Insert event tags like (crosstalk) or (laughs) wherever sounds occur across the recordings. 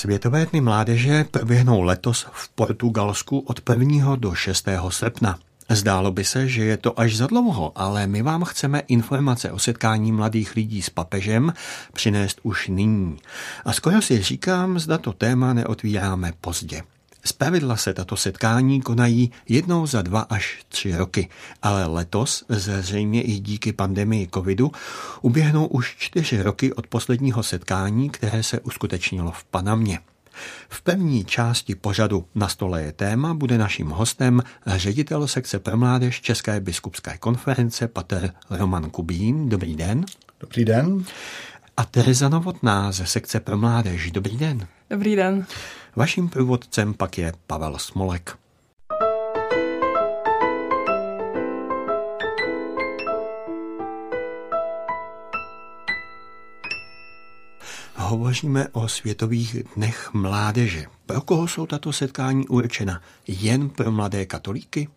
Světové dny mládeže proběhnou letos v Portugalsku od 1. do 6. srpna. Zdálo by se, že je to až za dlouho, ale my vám chceme informace o setkání mladých lidí s papežem přinést už nyní. A skoro si říkám, zda to téma neotvíráme pozdě. Zpravidla se tato setkání konají jednou za dva až tři roky, ale letos, zřejmě i díky pandemii covidu, uběhnou už čtyři roky od posledního setkání, které se uskutečnilo v Panamě. V první části pořadu Na stole je téma bude naším hostem ředitel sekce pro mládež České biskupské konference pater Roman Kubín. Dobrý den. Dobrý den. A Tereza Novotná ze sekce pro mládež. Dobrý den. Dobrý den. Vaším průvodcem pak je Pavel Smolek. Hovoříme o Světových dnech mládeže. Pro koho jsou tato setkání určena? Jen pro mladé katolíky?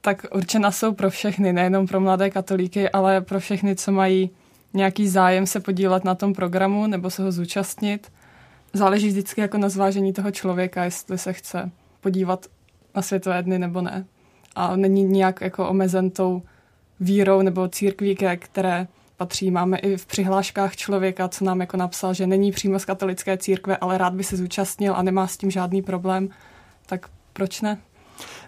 Tak určena jsou pro všechny, nejenom pro mladé katolíky, ale pro všechny, co mají nějaký zájem se podílet na tom programu nebo se ho zúčastnit. Záleží vždycky jako na zvážení toho člověka, jestli se chce podívat na Světové dny nebo ne. A není nijak jako omezen tou vírou nebo církví, které patří. Máme i v přihláškách člověka, co nám jako napsal, že není přímo z katolické církve, ale rád by se zúčastnil a nemá s tím žádný problém. Tak proč ne?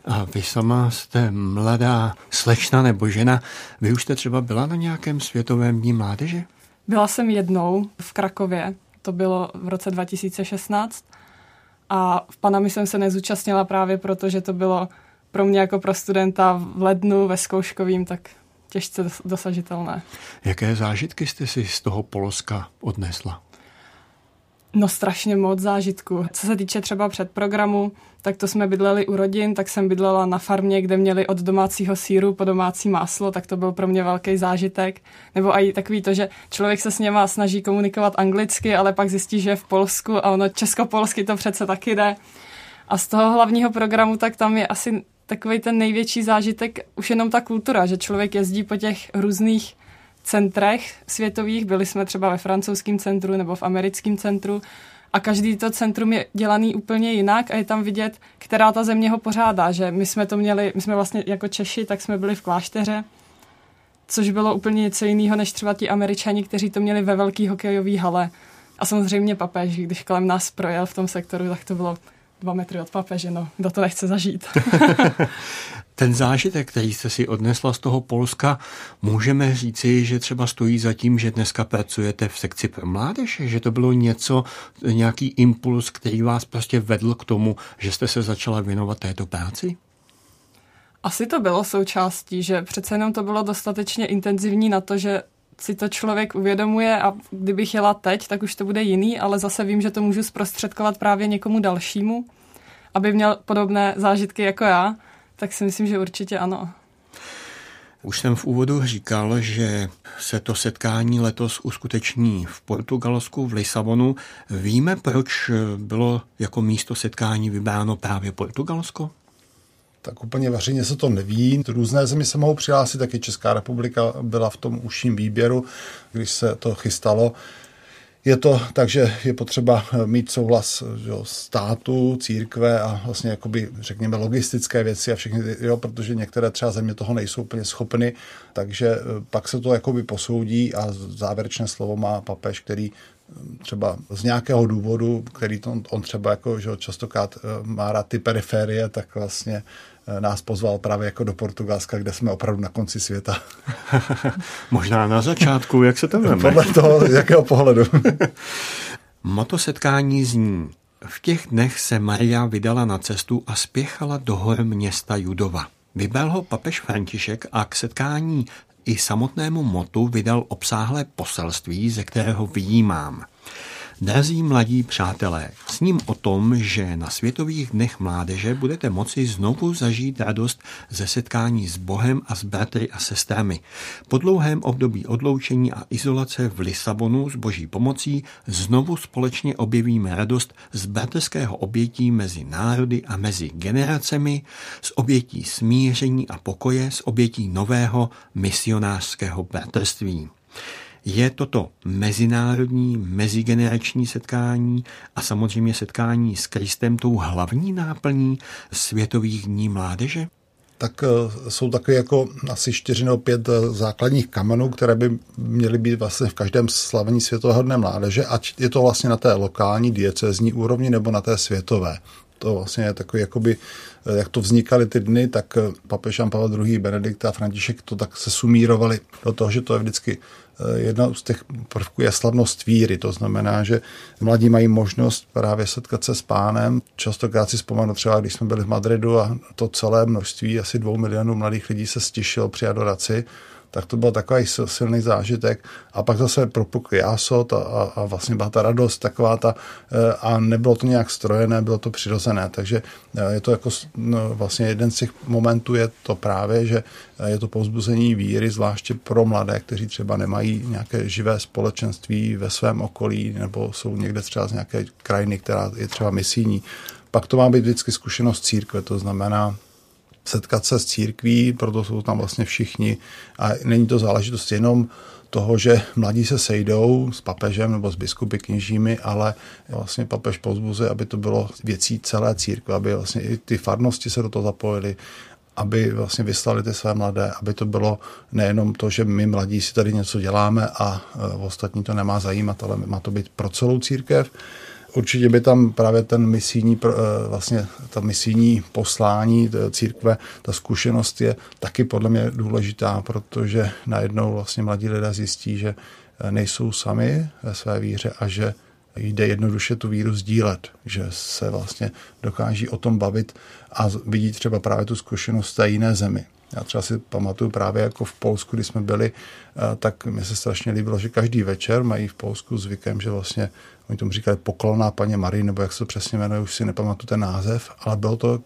A vy sama jste mladá slečna nebo žena. Vy už jste třeba byla na nějakém světovém dní mládeže? Byla jsem jednou v Krakově, to bylo v roce 2016. A v Panami jsem se nezúčastnila právě proto, že to bylo pro mě jako pro studenta v lednu ve zkouškovým, tak těžce dosažitelné. Jaké zážitky jste si z toho Polska odnesla? No strašně moc zážitků. Co se týče třeba předprogramu, tak to jsme bydleli u rodin, tak jsem bydlela na farmě, kde měli od domácího síru po domácí máslo, tak to byl pro mě velký zážitek. Nebo i takový to, že člověk se s něma snaží komunikovat anglicky, ale pak zjistí, že je v Polsku a ono česko-polsky to přece taky jde. A z toho hlavního programu, tak tam je asi takový ten největší zážitek už jenom ta kultura, že člověk jezdí po těch různých centrech světových, byli jsme třeba ve francouzském centru nebo v americkém centru a každý to centrum je dělaný úplně jinak a je tam vidět, která ta země ho pořádá, že my jsme to měli, my jsme vlastně jako Češi, tak jsme byli v klášteře, což bylo úplně něco jiného než třeba ti američani, kteří to měli ve velký hokejový hale. A samozřejmě papež, když kolem nás projel v tom sektoru, tak to bylo dva metry od papeže, no, kdo to nechce zažít. (laughs) (laughs) Ten zážitek, který jste si odnesla z toho Polska, můžeme říci, že třeba stojí za tím, že dneska pracujete v sekci pro mládež, že to bylo něco, nějaký impuls, který vás prostě vedl k tomu, že jste se začala věnovat této práci? Asi to bylo součástí, že přece jenom to bylo dostatečně intenzivní na to, že si to člověk uvědomuje a kdybych jela teď, tak už to bude jiný, ale zase vím, že to můžu zprostředkovat právě někomu dalšímu, aby měl podobné zážitky jako já, tak si myslím, že určitě ano. Už jsem v úvodu říkal, že se to setkání letos uskuteční v Portugalsku, v Lisabonu. Víme, proč bylo jako místo setkání vybráno právě Portugalsko? Tak úplně veřejně se to neví. Různé země se mohou přihlásit, taky Česká republika byla v tom užším výběru, když se to chystalo. Je to tak, že je potřeba mít souhlas jo, státu, církve a vlastně jakoby, řekněme, logistické věci a všechny, jo, protože některé třeba země toho nejsou úplně schopny, takže eh, pak se to jakoby posoudí a závěrečné slovo má papež, který eh, třeba z nějakého důvodu, který to, on třeba jako, že častokrát eh, má rád ty periférie, tak vlastně nás pozval právě jako do Portugalska, kde jsme opravdu na konci světa. (laughs) Možná na začátku, jak se to veme? Podle toho, z jakého pohledu. (laughs) Moto setkání zní. V těch dnech se Maria vydala na cestu a spěchala do hor města Judova. Vybral ho papež František a k setkání i samotnému motu vydal obsáhlé poselství, ze kterého vyjímám – Drazí mladí přátelé, s ním o tom, že na Světových dnech mládeže budete moci znovu zažít radost ze setkání s Bohem a s bratry a sestrami. Po dlouhém období odloučení a izolace v Lisabonu s boží pomocí znovu společně objevíme radost z bratrského obětí mezi národy a mezi generacemi, z obětí smíření a pokoje, z obětí nového misionářského bratrství. Je toto mezinárodní, mezigenerační setkání a samozřejmě setkání s Kristem tou hlavní náplní Světových dní mládeže? tak eh, jsou takové jako asi čtyři nebo pět eh, základních kamenů, které by měly být vlastně v každém slavení světového dne mládeže, ať je to vlastně na té lokální diecezní úrovni nebo na té světové. To vlastně je takový, jakoby, eh, jak to vznikaly ty dny, tak papež Jan Pavel II. Benedikt a František to tak se sumírovali do toho, že to je vždycky Eh, jedna z těch prvků je slavnost víry, to znamená, že mladí mají možnost právě setkat se s pánem. Častokrát si vzpomenu třeba, když jsme byli v Madridu a to celé množství, asi dvou milionů mladých lidí se stišilo při adoraci, tak to byl takový silný zážitek. A pak zase propukl jásot a, a, a vlastně byla ta radost taková ta, eh, a nebylo to nějak strojené, bylo to přirozené. Takže eh, je to jako no, vlastně jeden z těch momentů je to právě, že eh, je to povzbuzení víry, zvláště pro mladé, kteří třeba nemají nějaké živé společenství ve svém okolí nebo jsou někde třeba z nějaké krajiny, která je třeba misijní. Pak to má být vždycky zkušenost církve, to znamená setkat se s církví, proto jsou tam vlastně všichni. A není to záležitost jenom toho, že mladí se sejdou s papežem nebo s biskupy kněžími, ale vlastně papež pozbuzuje, aby to bylo věcí celé církve, aby vlastně i ty farnosti se do toho zapojili, aby vlastně vyslali ty své mladé, aby to bylo nejenom to, že my mladí si tady něco děláme a e, ostatní to nemá zajímat, ale má to být pro celou církev. Určitě by tam právě ten misijní, eh, vlastně ta misijní poslání církve, ta zkušenost je taky podle mě důležitá, protože najednou vlastně mladí lidé zjistí, že eh, nejsou sami ve své víře a že jde jednoduše tu víru sdílet, že se vlastně dokáží o tom bavit a vidí třeba právě tu zkušenost té jiné zemi. Já třeba si pamatuju právě jako v Polsku, kdy jsme byli, eh, tak mi se strašně líbilo, že každý večer mají v Polsku zvykem, že vlastně oni tomu říkali poklona paně Marie, nebo jak se to přesně jmenuje, už si nepamatuju ten název, ale bylo to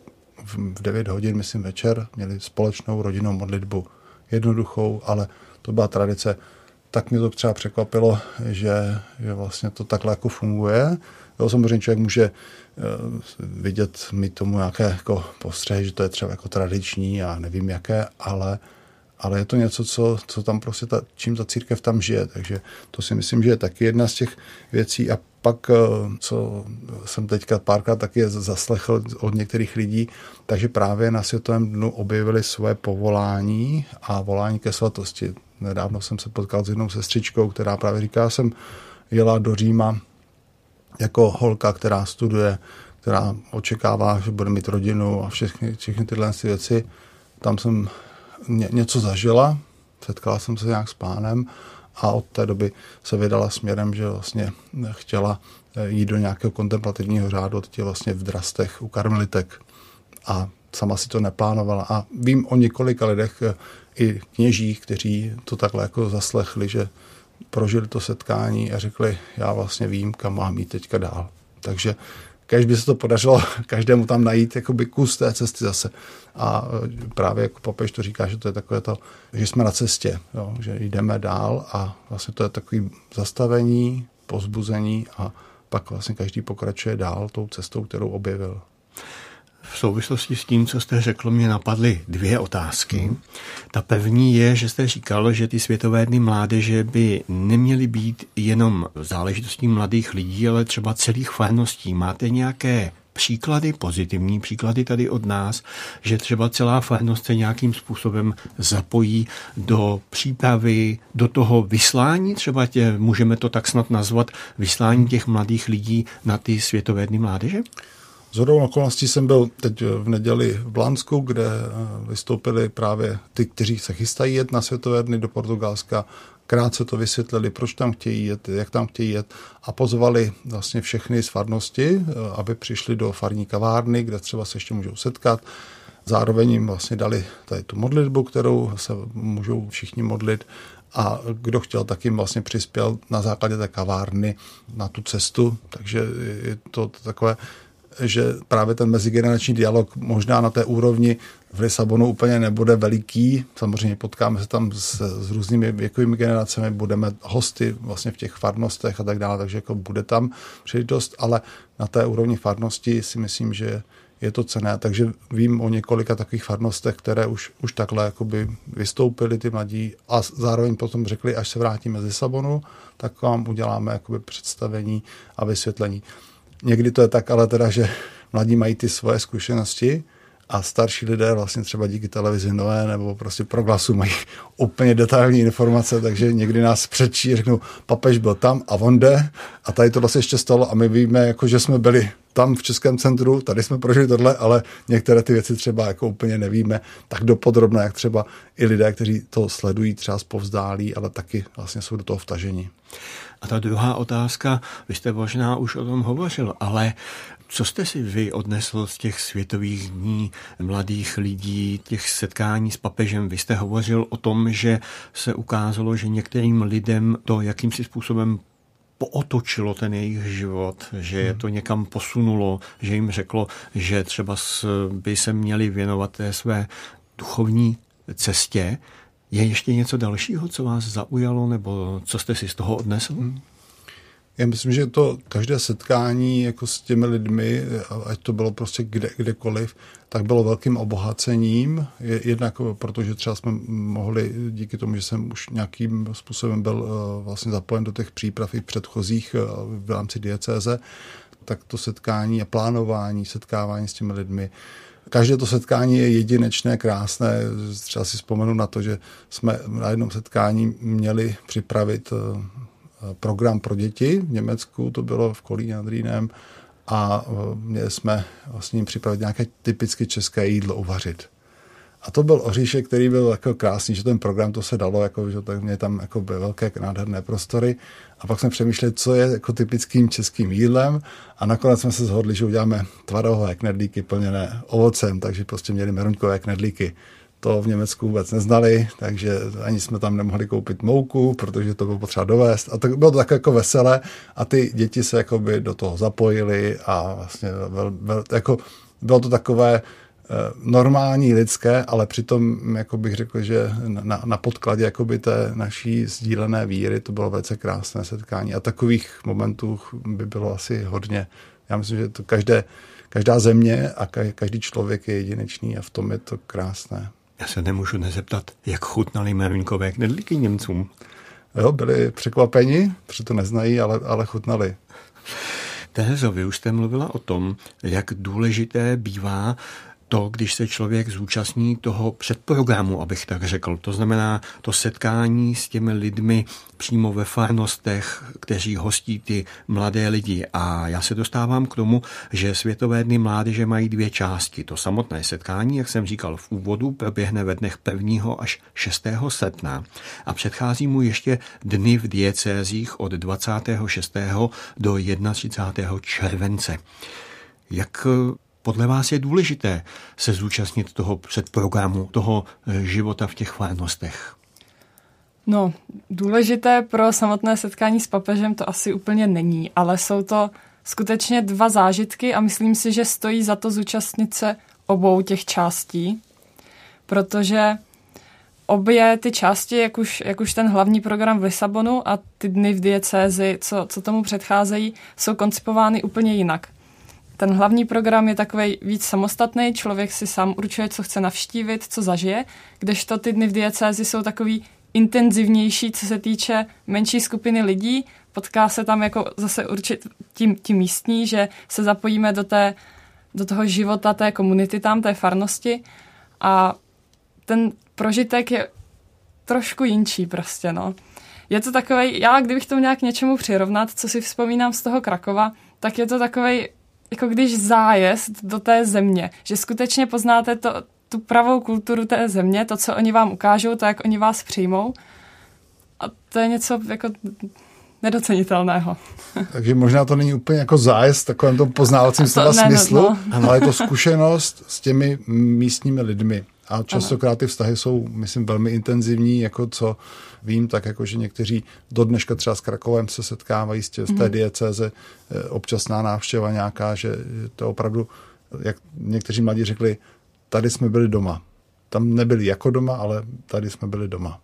v 9 hodin, myslím, večer, měli společnou rodinnou modlitbu. Jednoduchou, ale to byla tradice. Tak mě to třeba překvapilo, že, že vlastně to takhle jako funguje. Jo, samozřejmě člověk může eh, vidět mi tomu nějaké jako postřehy, že to je třeba jako tradiční a nevím jaké, ale ale je to něco, co, co tam prostě, ta, čím ta církev tam žije, takže to si myslím, že je taky jedna z těch věcí a pak, eh, co jsem teďka párkrát taky zaslechl od některých lidí, takže právě na Světovém dnu objevili svoje povolání a volání ke svatosti. Nedávno jsem se potkal s jednou sestřičkou, která právě říká, jsem jela do Říma jako holka, která studuje, která očekává, že bude mít rodinu a všechny, všechny tyhle věci. Tam jsem ně, něco zažila, setkala jsem se nějak s pánem a od té doby se vydala směrem, že vlastně chtěla eh, jít do nějakého kontemplativního řádu, teď je vlastně v Drastech u karmelitek a sama si to neplánovala. A vím o několika lidech, eh, i kněžích, kteří to takhle jako zaslechli, že prožili to setkání a řekli, já vlastně vím, kam mám jít teďka dál. Takže když by se to podařilo (laughs) každému tam najít jakoby kus té cesty zase. A e, právě jako papež to říká, že to je takové to, že jsme na cestě, jo, že jdeme dál a vlastně to je takový zastavení, pozbuzení a pak vlastně každý pokračuje dál tou cestou, kterou objevil. V souvislosti s tím, co jste řekl, mě napadly dvě otázky. Ta první je, že jste říkal, že ty světové dny mládeže by neměly být jenom záležitostí mladých lidí, ale třeba celých farností. Máte nějaké příklady, pozitivní příklady tady od nás, že třeba celá farnost se nějakým způsobem zapojí do přípravy, do toho vyslání, třeba tě, můžeme to tak snad nazvat, vyslání těch mladých lidí na ty světové dny mládeže? Z hodou okolností jsem byl teď v neděli v Blansku, kde eh, vystoupili právě ty, kteří se chystají jet na Světové dny do Portugalska. Krátce to vysvětlili, proč tam chtějí jet, jak tam chtějí jet a pozvali vlastně všechny z farnosti, eh, aby přišli do farní kavárny, kde třeba se ještě můžou setkat. Zároveň jim vlastně dali tady tu modlitbu, kterou se můžou všichni modlit a kdo chtěl, tak jim vlastně přispěl na základě té kavárny na tu cestu, takže je to takové že právě ten mezigenerační dialog možná na té úrovni v Lisabonu úplně nebude veliký. Samozřejmě potkáme se tam s, s různými věkovými generacemi, budeme hosty vlastně v těch farnostech a tak dále, takže jako bude tam příležitost, ale na té úrovni farnosti si myslím, že je to cené. Takže vím o několika takových farnostech, které už, už takhle jakoby vystoupili ty mladí a zároveň potom řekli, až se vrátíme z Lisabonu, tak vám uděláme jakoby představení a vysvětlení. Někdy to je tak, ale teda, že mladí mají ty svoje zkušenosti a starší lidé vlastně třeba díky televizi nové nebo prostě pro glasu mají (laughs) úplně detailní informace, takže někdy nás přečí a řeknou, papež byl tam a on jde a tady tohle se ještě stalo a my víme, jako, že jsme byli tam v Českém centru, tady jsme prožili tohle, ale některé ty věci třeba jako úplně nevíme tak dopodrobné, jak třeba i lidé, kteří to sledují třeba povzdálí, ale taky vlastně jsou do toho vtaženi. A ta druhá otázka, vy jste možná už o tom hovořil, ale co jste si vy odnesl z těch světových dní mladých lidí, těch setkání s papežem? Vy jste hovořil o tom, že se ukázalo, že některým lidem to jakýmsi způsobem pootočilo ten jejich život, že je to někam posunulo, že jim řeklo, že třeba by se měli věnovat té své duchovní cestě. Je ještě něco dalšího, co vás zaujalo, nebo co jste si z toho odnesl? Hmm. Já myslím, že to každé setkání jako s těmi lidmi, ať to bylo prostě kde, kdekoliv, tak bylo velkým obohacením. Jednak protože třeba jsme mohli, díky tomu, že jsem už nějakým způsobem byl eh, vlastně zapojen do těch příprav i předchozích eh, v rámci diecéze, tak to setkání a plánování, setkávání s těmi lidmi, Každé to setkání je jedinečné, krásné. Třeba si vzpomenu na to, že jsme na jednom setkání měli připravit eh, program pro děti v Německu, to bylo v Kolíně nad Rýnem, a e, měli jsme vlastně jim připravit nějaké typicky české jídlo uvařit. A to byl oříšek, který byl jako krásný, že ten program to se dalo, jako, že tak mě tam jako byly velké nádherné prostory. A pak jsme přemýšleli, co je jako typickým českým jídlem a nakonec jsme se shodli, že uděláme tvarohové knedlíky plněné ovocem, takže prostě měli meruňkové knedlíky to v Německu vůbec neznali, takže ani jsme tam nemohli koupit mouku, protože to bylo potřeba dovést. A to bylo to tak jako veselé a ty děti se jakoby do toho zapojily a vlastně vel, vel, jako bylo to takové normální lidské, ale přitom jako bych řekl, že na, na podkladě jakoby té naší sdílené víry to bylo velice krásné setkání a takových momentů by bylo asi hodně. Já myslím, že to každé, každá země a každý člověk je jedinečný a v tom je to krásné. Já se nemůžu nezeptat, jak chutnali meruňkové knedlíky Němcům. Jo, byli překvapeni, protože to neznají, ale, ale chutnali. Terezo, vy už jste mluvila o tom, jak důležité bývá to, když se člověk zúčastní toho předprogramu, abych tak řekl. To znamená to setkání s těmi lidmi přímo ve farnostech, kteří hostí ty mladé lidi. A já se dostávám k tomu, že Světové dny mládeže mají dvě části. To samotné setkání, jak jsem říkal v úvodu, proběhne ve dnech 1. až 6. srpna a předchází mu ještě dny v diecézích od 26. do 31. července. Jak podle vás je důležité se zúčastnit toho předprogramu, toho eh, života v těch farnostech? No, důležité pro samotné setkání s papežem to asi úplně není, ale jsou to skutečně dva zážitky a myslím si, že stojí za to zúčastnit se obou těch částí, protože obě ty části, jak už, jak už ten hlavní program v Lisabonu a ty dny v diecézi, co, co tomu předcházejí, jsou koncipovány úplně jinak. Ten hlavní program je takový víc samostatný, člověk si sám určuje, co chce navštívit, co zažije, kdežto ty dny v diecézi jsou takový intenzivnější, co se týče menší skupiny lidí. Potká se tam jako zase určit tím, tím místní, že se zapojíme do, té, do toho života té komunity tam, té farnosti a ten prožitek je trošku jinčí prostě, no. Je to takový, já kdybych to nějak něčemu přirovnat, co si vzpomínám z toho Krakova, tak je to takový jako když zájezd do té země, že skutečně poznáte to, tu pravou kulturu té země, to, co oni vám ukážou, to, jak oni vás přijmou. A to je něco jako nedocenitelného. Takže možná to není úplně jako zájezd takovém tom poznávacím slova smyslu, no, no. ale je to zkušenost s těmi místními lidmi. A častokrát ty vztahy jsou, myslím, velmi intenzivní, jako co vím, tak jako, že někteří do dneška třeba s Krakovem se setkávají z, tě, z té mhm. diecéze, eh, občasná návštěva nějaká, že to opravdu, jak někteří mladí řekli, tady jsme byli doma. Tam nebyli jako doma, ale tady jsme byli doma.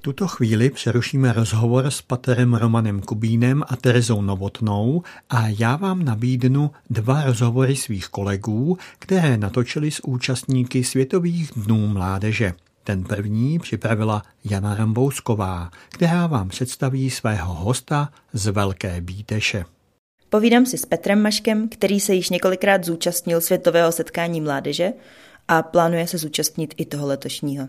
Tuto chvíli přerušíme rozhovor s paterem Romanem Kubínem a Terezou Novotnou a já vám nabídnu dva rozhovory svých kolegů, které natočili s účastníky Světových dnů mládeže. Ten první připravila Jana Rambousková, která vám představí svého hosta z Velké Bíteše. Povídám si s Petrem Maškem, který se již několikrát zúčastnil Světového setkání mládeže a plánuje se zúčastnit i toho letošního.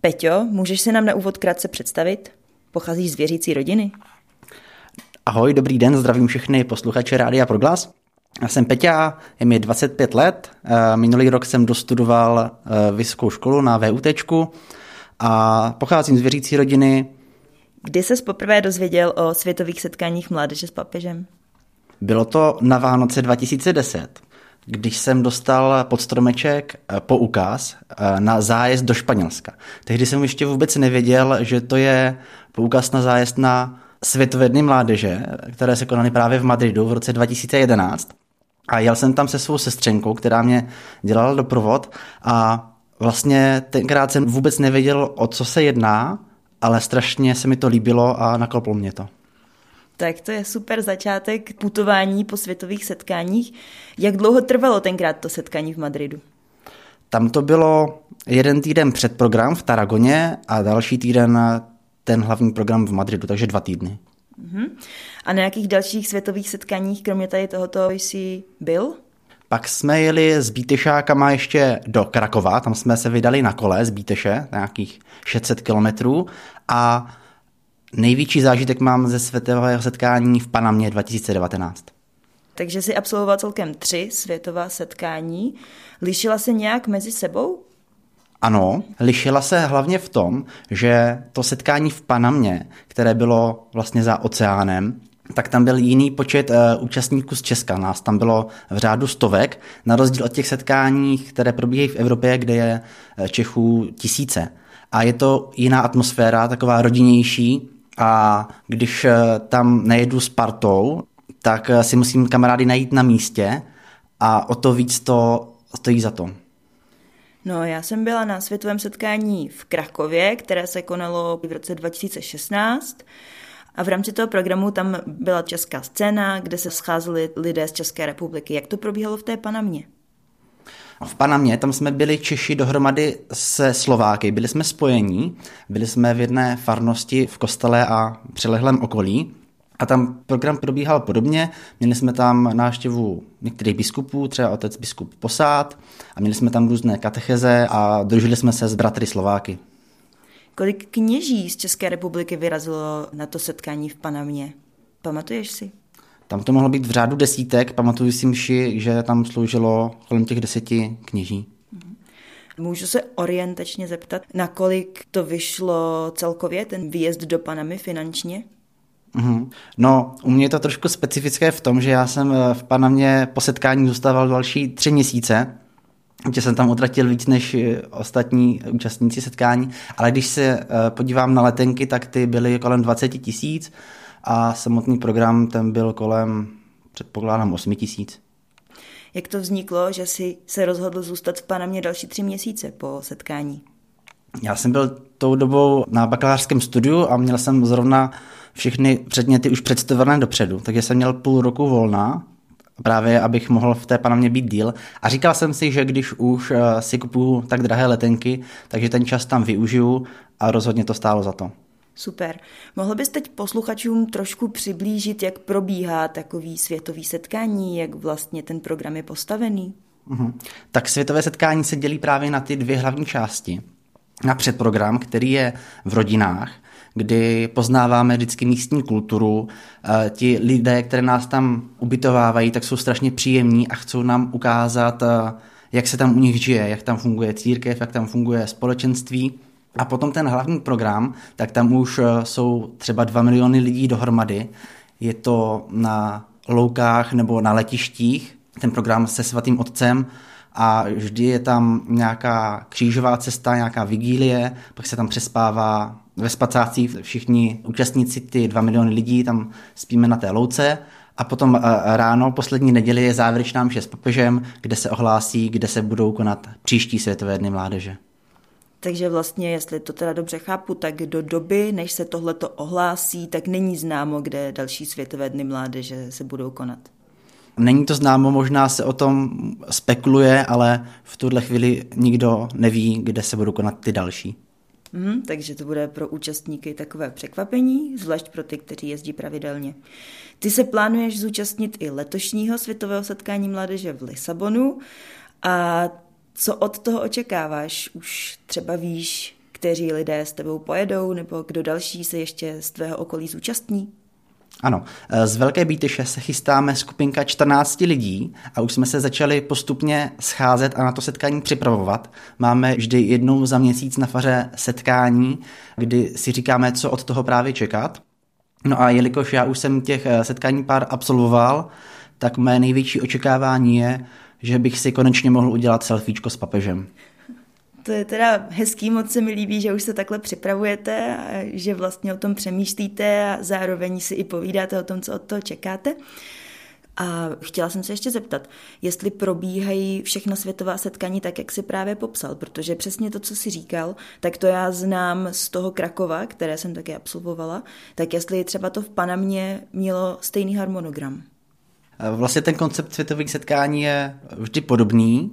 Peťo, můžeš se nám na úvod krátce představit? Pocházíš z věřící rodiny? Ahoj, dobrý den, zdravím všechny posluchače Rádia Proglas. Já jsem Peťa, je mi 25 let, eh, minulý rok jsem dostudoval eh, vysokou školu na VUT a pocházím z věřící rodiny. Kdy ses poprvé dozvěděl o světových setkáních mládeže s papežem? Bylo to na Vánoce 2010 když jsem dostal pod stromeček eh, poukaz eh, na zájezd do Španělska. Tehdy jsem ještě vůbec nevěděl, že to je poukaz na zájezd na Světové dny mládeže, které se konaly právě v Madridu v roce 2011. A jel jsem tam se svou sestřenkou, která mě dělala doprovod a vlastně tenkrát jsem vůbec nevěděl, o co se jedná, ale strašně se mi to líbilo a nakloplo mě to. Tak to je super začátek putování po světových setkáních. Jak dlouho trvalo tenkrát to setkání v Madridu? Tam to bylo jeden týden před program v Taragoně a další týden ten hlavní program v Madridu, takže dva týdny. Uh-huh. A na jakých dalších světových setkáních, kromě tady tohoto, jsi byl? Pak jsme jeli s Bítešákama ještě do Krakova, tam jsme se vydali na kole z Bíteše, nějakých 600 kilometrů a Největší zážitek mám ze světového setkání v Panamě 2019. Takže si absolvoval celkem tři světová setkání. Lišila se nějak mezi sebou? Ano, lišila se hlavně v tom, že to setkání v Panamě, které bylo vlastně za oceánem, tak tam byl jiný počet uh, účastníků z Česka. Nás tam bylo v řádu stovek, na rozdíl od těch setkání, které probíhají v Evropě, kde je eh, Čechů tisíce. A je to jiná atmosféra, taková rodinnější, a když eh, tam nejedu s partou, tak eh, si musím kamarády najít na místě a o to víc to stojí za to. No, já jsem byla na světovém setkání v Krakově, které se konalo v roce 2016. A v rámci toho programu tam byla česká scéna, kde se scházeli lidé z České republiky. Jak to probíhalo v té Panamě? V Panamě tam jsme byli Češi dohromady se Slováky, byli jsme spojení, byli jsme v jedné farnosti v kostele a přilehlém okolí. A tam program probíhal podobně. Měli jsme tam návštěvu některých biskupů, třeba otec biskup Posád, a měli jsme tam různé katecheze a družili jsme se s bratry Slováky. Kolik kněží z České republiky vyrazilo na to setkání v Panamě? Pamatuješ si? Tam to mohlo být v řádu desítek, pamatuju si mši, že tam sloužilo kolem těch deseti kněží. Mhm. Můžu se orientačně zeptat, nakolik to vyšlo celkově, ten výjezd do Panamy finančně? Mm-hmm. No, u mě je to trošku specifické v tom, že já jsem eh, v Panamě po setkání zůstával další tři měsíce, že jsem tam utratil víc než eh, ostatní účastníci setkání, ale když se eh, podívám na letenky, tak ty byly kolem 20 tisíc, a samotný program ten byl kolem, předpokládám, 8 tisíc. Jak to vzniklo, že si se rozhodl zůstat v Panamě další tři měsíce po setkání? Já jsem byl tou dobou na bakalářském studiu a měl jsem zrovna všechny předměty už představené dopředu, takže jsem měl půl roku volna, právě abych mohl v té Panamě být díl. A říkal jsem si, že když už eh, si kupuju tak drahé letenky, takže ten čas tam využiju a rozhodně to stálo za to. Super. Mohl bys teď posluchačům trošku přiblížit, jak probíhá takový světový setkání, jak vlastně ten program je postavený? Uhum. Tak světové setkání se dělí právě na ty dvě hlavní části. Na předprogram, který je v rodinách, kdy poznáváme vždycky místní kulturu. Eh, ti lidé, které nás tam ubytovávají, tak jsou strašně příjemní a chcou nám ukázat, eh, jak se tam u nich žije, jak tam funguje církev, jak tam funguje společenství. A potom ten hlavní program, tak tam už eh, jsou třeba 2 miliony lidí dohromady. Je to na loukách nebo na letištích, ten program se svatým otcem a vždy je tam nějaká křížová cesta, nějaká vigílie, pak se tam přespává ve spacácích všichni účastníci, ty 2 miliony lidí, tam spíme na té louce a potom eh, ráno, poslední neděli je závěrečná mše s papežem, kde se ohlásí, kde se budou konat příští světové dny mládeže. Takže vlastně, jestli to teda dobře chápu, tak do doby, než se tohleto ohlásí, tak není známo, kde další světové dny mládeže se budou konat. Není to známo, možná se o tom spekuluje, ale v tuhle chvíli nikdo neví, kde se budou konat ty další. Mm, takže to bude pro účastníky takové překvapení, zvlášť pro ty, kteří jezdí pravidelně. Ty se plánuješ zúčastnit i letošního světového setkání mládeže v Lisabonu a co od toho očekáváš? Už třeba víš, kteří lidé s tebou pojedou, nebo kdo další se ještě z tvého okolí zúčastní? Ano, z Velké Bítyše se chystáme skupinka 14 lidí a už jsme se začali postupně scházet a na to setkání připravovat. Máme vždy jednou za měsíc na faře setkání, kdy si říkáme, co od toho právě čekat. No a jelikož já už jsem těch setkání pár absolvoval, tak mé největší očekávání je, že bych si konečně mohl udělat selfiečko s papežem. To je teda hezký, moc se mi líbí, že už se takhle připravujete že vlastně o tom přemýšlíte a zároveň si i povídáte o tom, co od toho čekáte. A chtěla jsem se ještě zeptat, jestli probíhají všechna světová setkání tak, jak si právě popsal, protože přesně to, co si říkal, tak to já znám z toho Krakova, které jsem také absolvovala, tak jestli třeba to v Panamě mělo stejný harmonogram. Vlastně ten koncept světových setkání je vždy podobný.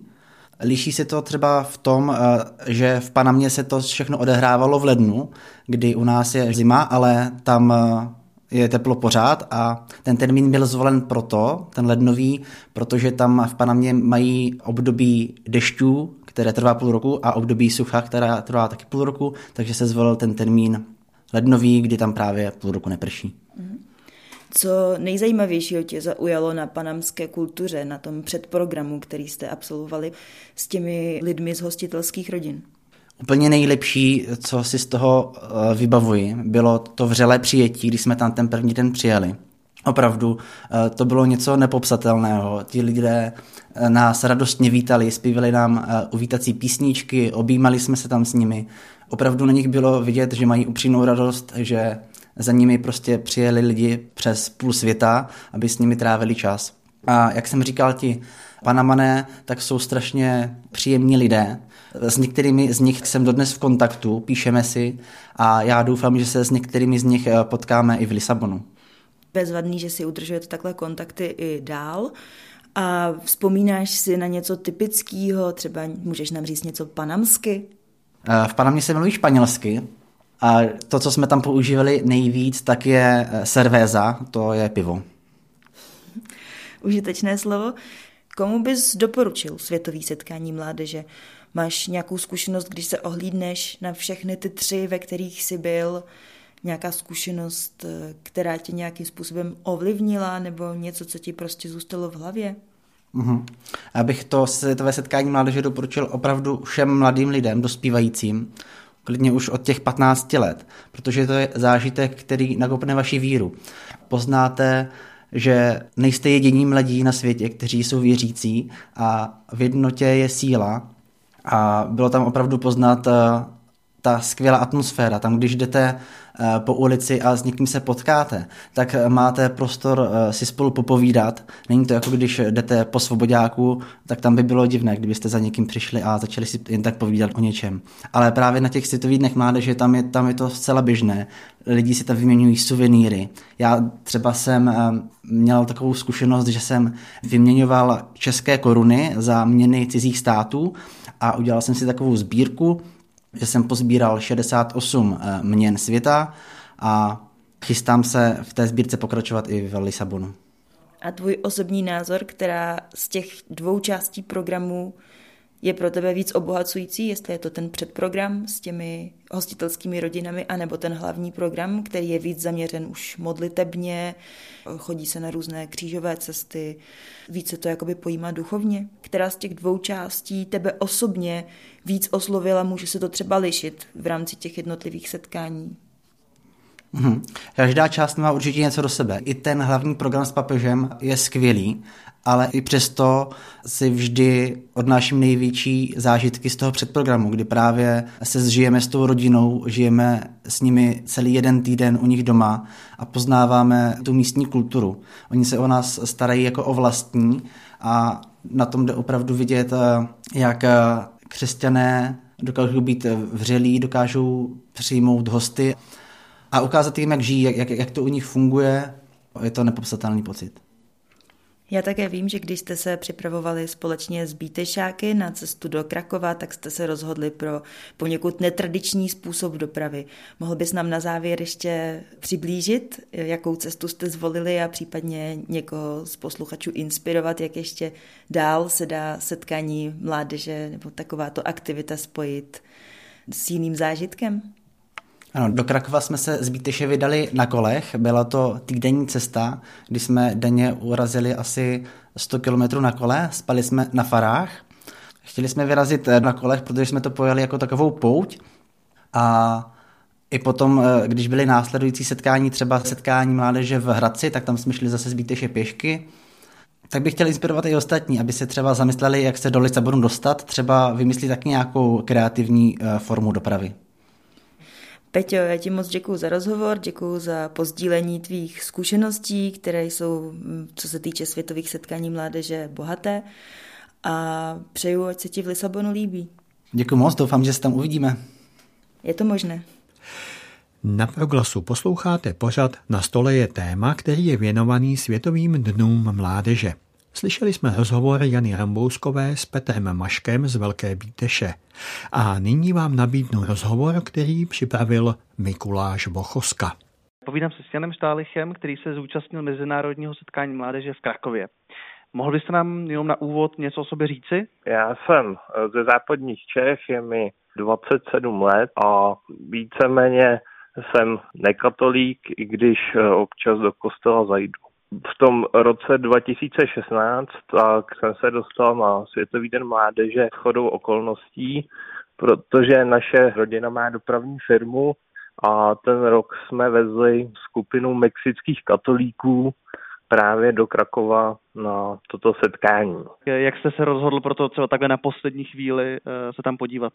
Liší se to třeba v tom, eh, že v Panamě se to všechno odehrávalo v lednu, kdy u nás je zima, ale tam eh, je teplo pořád a ten termín byl zvolen proto, ten lednový, protože tam v Panamě mají období dešťů, které trvá půl roku a období sucha, která trvá taky půl roku, takže se zvolil ten termín lednový, kdy tam právě půl roku neprší. Mm-hmm. Co nejzajímavějšího tě zaujalo na panamské kultuře, na tom předprogramu, který jste absolvovali s těmi lidmi z hostitelských rodin? Úplně nejlepší, co si z toho eh, vybavuji, bylo to vřelé přijetí, když jsme tam ten první den přijeli. Opravdu eh, to bylo něco nepopsatelného. Ti lidé eh, nás radostně vítali, zpívali nám uvítací písničky, objímali jsme se tam s nimi. Opravdu na nich bylo vidět, že mají upřímnou radost, že za nimi prostě přijeli lidi přes půl světa, aby s nimi trávili čas. A jak jsem říkal, ti panamané, tak jsou strašně příjemní lidé. S některými z nich jsem dodnes v kontaktu, píšeme si a já doufám, že se s některými z nich eh, potkáme i v Lisabonu. Bezvadný, že si udržujete takhle kontakty i dál. A vzpomínáš si na něco typického, třeba můžeš nám říct něco panamsky? Eh, v Panamě se mluví španělsky, a to, co jsme tam používali nejvíc, tak je eh, cerveza, to je pivo. Užitečné slovo. Komu bys doporučil světový setkání mládeže? Máš nějakou zkušenost, když se ohlídneš na všechny ty tři, ve kterých jsi byl? Nějaká zkušenost, eh, která tě nějakým způsobem ovlivnila, nebo něco, co ti prostě zůstalo v hlavě? Uhum. Abych to světové setkání mládeže doporučil opravdu všem mladým lidem, dospívajícím, klidně už od těch 15 let, protože to je zážitek, který nakopne vaši víru. Poznáte, že nejste jediní mladí na světě, kteří jsou věřící a v jednotě je síla a bylo tam opravdu poznat eh, ta skvělá atmosféra. Tam, když jdete po ulici a s někým se potkáte, tak eh, máte prostor eh, si spolu popovídat. Není to jako když jdete po svobodáku, tak tam by bylo divné, kdybyste za někým přišli a začali si jen tak povídat o něčem. Ale právě na těch světových dnech mládeže tam je, tam je to zcela běžné. Lidi si tam vyměňují suvenýry. Já třeba jsem měl takovou zkušenost, že jsem vyměňoval české koruny za měny cizích států a udělal jsem si takovou sbírku, že jsem pozbíral 68 eh, měn světa a chystám se v té sbírce pokračovat i v Lisabonu. A tvůj osobní názor, která z těch dvou částí programu je pro tebe víc obohacující, jestli je to ten předprogram s těmi hostitelskými rodinami, anebo ten hlavní program, který je víc zaměřen už modlitebně, chodí se na různé křížové cesty, více to jakoby pojímá duchovně. Která z těch dvou částí tebe osobně víc oslovila, může se to třeba lišit v rámci těch jednotlivých setkání? Hmm. Každá část má určitě něco do sebe. I ten hlavní program s papežem je skvělý, ale i přesto si vždy odnáším největší zážitky z toho předprogramu, kdy právě se zžijeme s tou rodinou, žijeme s nimi celý jeden týden u nich doma a poznáváme tu místní kulturu. Oni se o nás starají jako o vlastní a na tom jde opravdu vidět, jak křesťané dokážou být vřelí, dokážou přijmout hosty a ukázat jim, jak žijí, jak, jak to u nich funguje. Je to nepopsatelný pocit. Já také vím, že když jste se připravovali společně s Bítešáky na cestu do Krakova, tak jste se rozhodli pro poněkud netradiční způsob dopravy. Mohl bys nám na závěr ještě přiblížit, jakou cestu jste zvolili a případně někoho z posluchačů inspirovat, jak ještě dál se dá setkání mládeže nebo takováto aktivita spojit s jiným zážitkem? Ano, do Krakova jsme se z Bíteše vydali na kolech. Byla to týdenní cesta, kdy jsme denně urazili asi 100 km na kole, spali jsme na farách. Chtěli jsme vyrazit eh, na kolech, protože jsme to pojeli jako takovou pouť. A i potom, eh, když byly následující setkání, třeba setkání mládeže v Hradci, tak tam jsme šli zase z Bíteše pěšky. Tak bych chtěl inspirovat i ostatní, aby se třeba zamysleli, jak se do Lisabonu dostat, třeba vymyslit taky nějakou kreativní eh, formu dopravy. Peťo, já ti moc děkuji za rozhovor, děkuji za pozdílení tvých zkušeností, které jsou, mm, co se týče světových setkání mládeže, bohaté a přeju, ať se ti v Lisabonu líbí. Děkuji moc, doufám, že se tam uvidíme. Je to možné. Na proglasu posloucháte pořad Na stole je téma, který je věnovaný Světovým dnům mládeže. Slyšeli jsme rozhovor Jany Rambouskové s Petrem Maškem z Velké Bíteše. A nyní vám nabídnu rozhovor, který připravil Mikuláš Bochoska. Povídám se s Janem Štálichem, který se zúčastnil Mezinárodního setkání mládeže v Krakově. Mohl byste nám jenom na úvod něco o sobě říci? Já jsem ze západních Čech, je mi 27 let a víceméně jsem nekatolík, i když občas do kostela zajdu v tom roce 2016 tak jsem se dostal na Světový den mládeže chodou okolností, protože naše rodina má dopravní firmu a ten rok jsme vezli skupinu mexických katolíků právě do Krakova na toto setkání. Jak jste se rozhodl pro to třeba takhle na poslední chvíli eh, se tam podívat?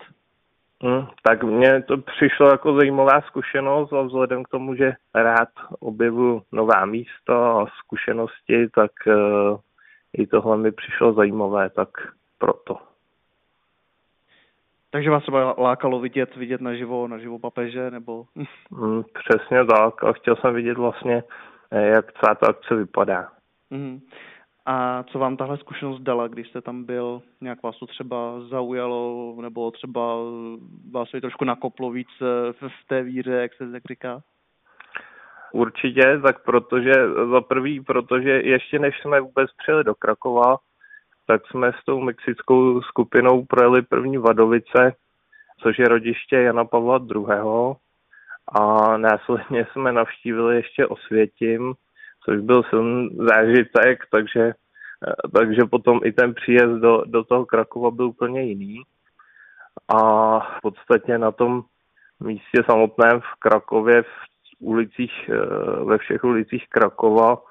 Hmm, tak mně to přišlo jako zajímavá zkušenost a vzhledem k tomu, že rád objevu nová místa a zkušenosti, tak uh, i tohle mi přišlo zajímavé, tak proto. Takže vás třeba lákalo vidět, vidět naživo, naživo papeže, nebo? (laughs) Hmm, přesně tak a chtěl jsem vidět vlastně, eh, jak celá ta akce vypadá. Hmm. A co vám tahle zkušenost dala, když jste tam byl, nějak vás to třeba zaujalo, nebo třeba vás to trošku nakoplo víc eh, v té víře, jak se tak říká? Určitě, tak protože za prvý, protože ještě než jsme vůbec přijeli do Krakova, tak jsme s tou mexickou skupinou projeli první Vadovice, což je rodiště Jana Pavla II. A následně jsme navštívili ještě Osvětim, což byl silný zážitek, takže, eh, takže potom i ten příjezd do, do toho Krakova byl úplně jiný. A v podstatě na tom místě samotném v Krakově, v ulicích, eh, ve všech ulicích Krakova,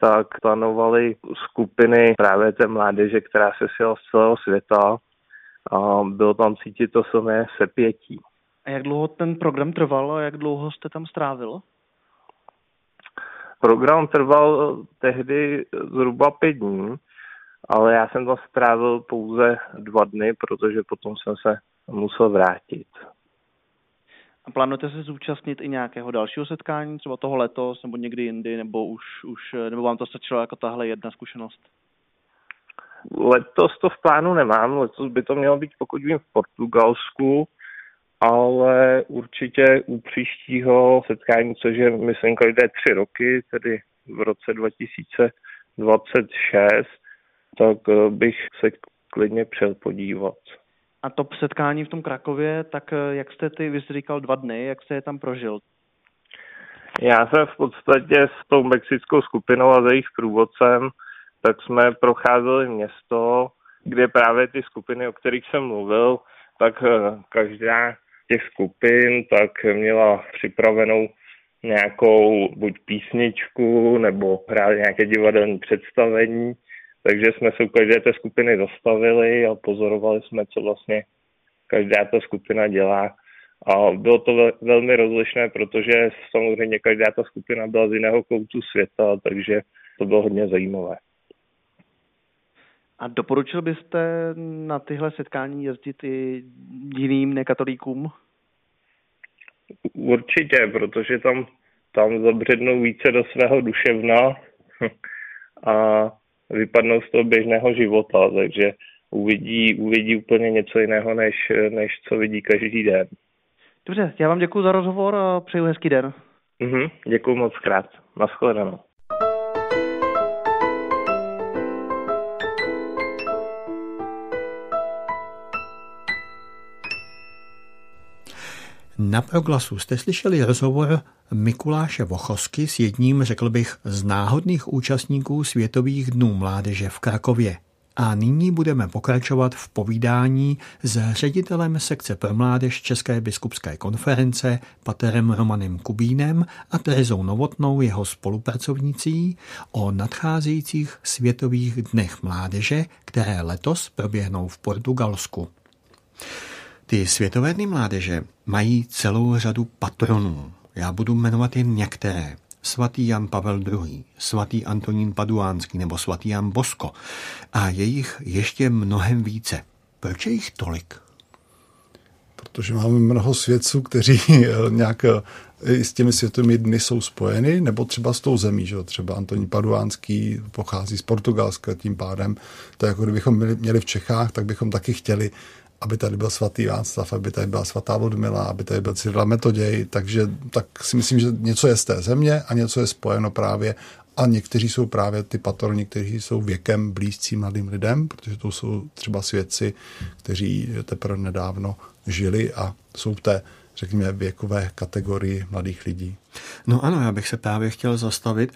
tak stanovaly skupiny právě té mládeže, která se sjela z celého světa a bylo tam cítit to samé sepětí. A jak dlouho ten program trval a jak dlouho jste tam strávil? Program trval tehdy zhruba pět dní, ale já jsem tam strávil pouze dva dny, protože potom jsem se musel vrátit. A plánujete se zúčastnit i nějakého dalšího setkání, třeba toho letos, nebo někdy jindy, nebo už, už nebo vám to stačilo jako tahle jedna zkušenost? Letos to v plánu nemám, letos by to mělo být, pokud vím, v Portugalsku, ale určitě u příštího setkání, což je, myslím, každé tři roky, tedy v roce 2026, tak eh, bych se klidně přel podívat. A to setkání v tom Krakově, tak eh, jak jste ty, vy jste říkal dva dny, jak jste je tam prožil? Já jsem v podstatě s tou mexickou skupinou a za jejich průvodcem, tak jsme procházeli město, kde právě ty skupiny, o kterých jsem mluvil, tak eh, každá těch skupin, tak měla připravenou nějakou buď písničku nebo hráli nějaké divadelní představení, takže jsme se u každé té skupiny dostavili a pozorovali jsme, co vlastně každá ta skupina dělá. A bylo to velmi rozlišné, protože samozřejmě každá ta skupina byla z jiného koutu světa, takže to bylo hodně zajímavé. A doporučil byste na tyhle setkání jezdit i jiným nekatolíkům? Určitě, protože tam, tam zabřednou více do svého duševna (laughs) a vypadnou z toho běžného života, takže uvidí, uvidí úplně něco jiného, než, než co vidí každý den. Dobře, já vám děkuji za rozhovor a přeju hezký den. Mhm, děkuji moc krát. Naschledanou. Na proglasu jste slyšeli rozhovor Mikuláše Vochosky s jedním, řekl bych, z náhodných účastníků Světových dnů mládeže v Krakově. A nyní budeme pokračovat v povídání s ředitelem sekce pro mládež České biskupské konference paterem Romanem Kubínem a Terezou Novotnou, jeho spolupracovnicí, o nadcházejících Světových dnech mládeže, které letos proběhnou v Portugalsku. Ty Světové dny mládeže mají celou řadu patronů. Já budu jmenovat jen některé svatý Jan Pavel II., svatý Antonín Paduánský nebo svatý Jan Bosko. A je jich ještě mnohem více. Proč je jich tolik? Protože máme mnoho svědců, kteří nějak s těmi světovými dny jsou spojeny, nebo třeba s tou zemí, že? třeba Antonín Paduánský pochází z Portugalska, tím pádem to jako kdybychom měli v Čechách, tak bychom taky chtěli aby tady byl svatý Václav, aby tady byla svatá Ludmila, aby tady byl Cyrila Metoděj, takže tak si myslím, že něco je z té země a něco je spojeno právě a někteří jsou právě ty patroni, kteří jsou věkem blízcí mladým lidem, protože to jsou třeba svědci, kteří teprve nedávno žili a jsou v té, řekněme, věkové kategorii mladých lidí. No ano, já bych se právě chtěl zastavit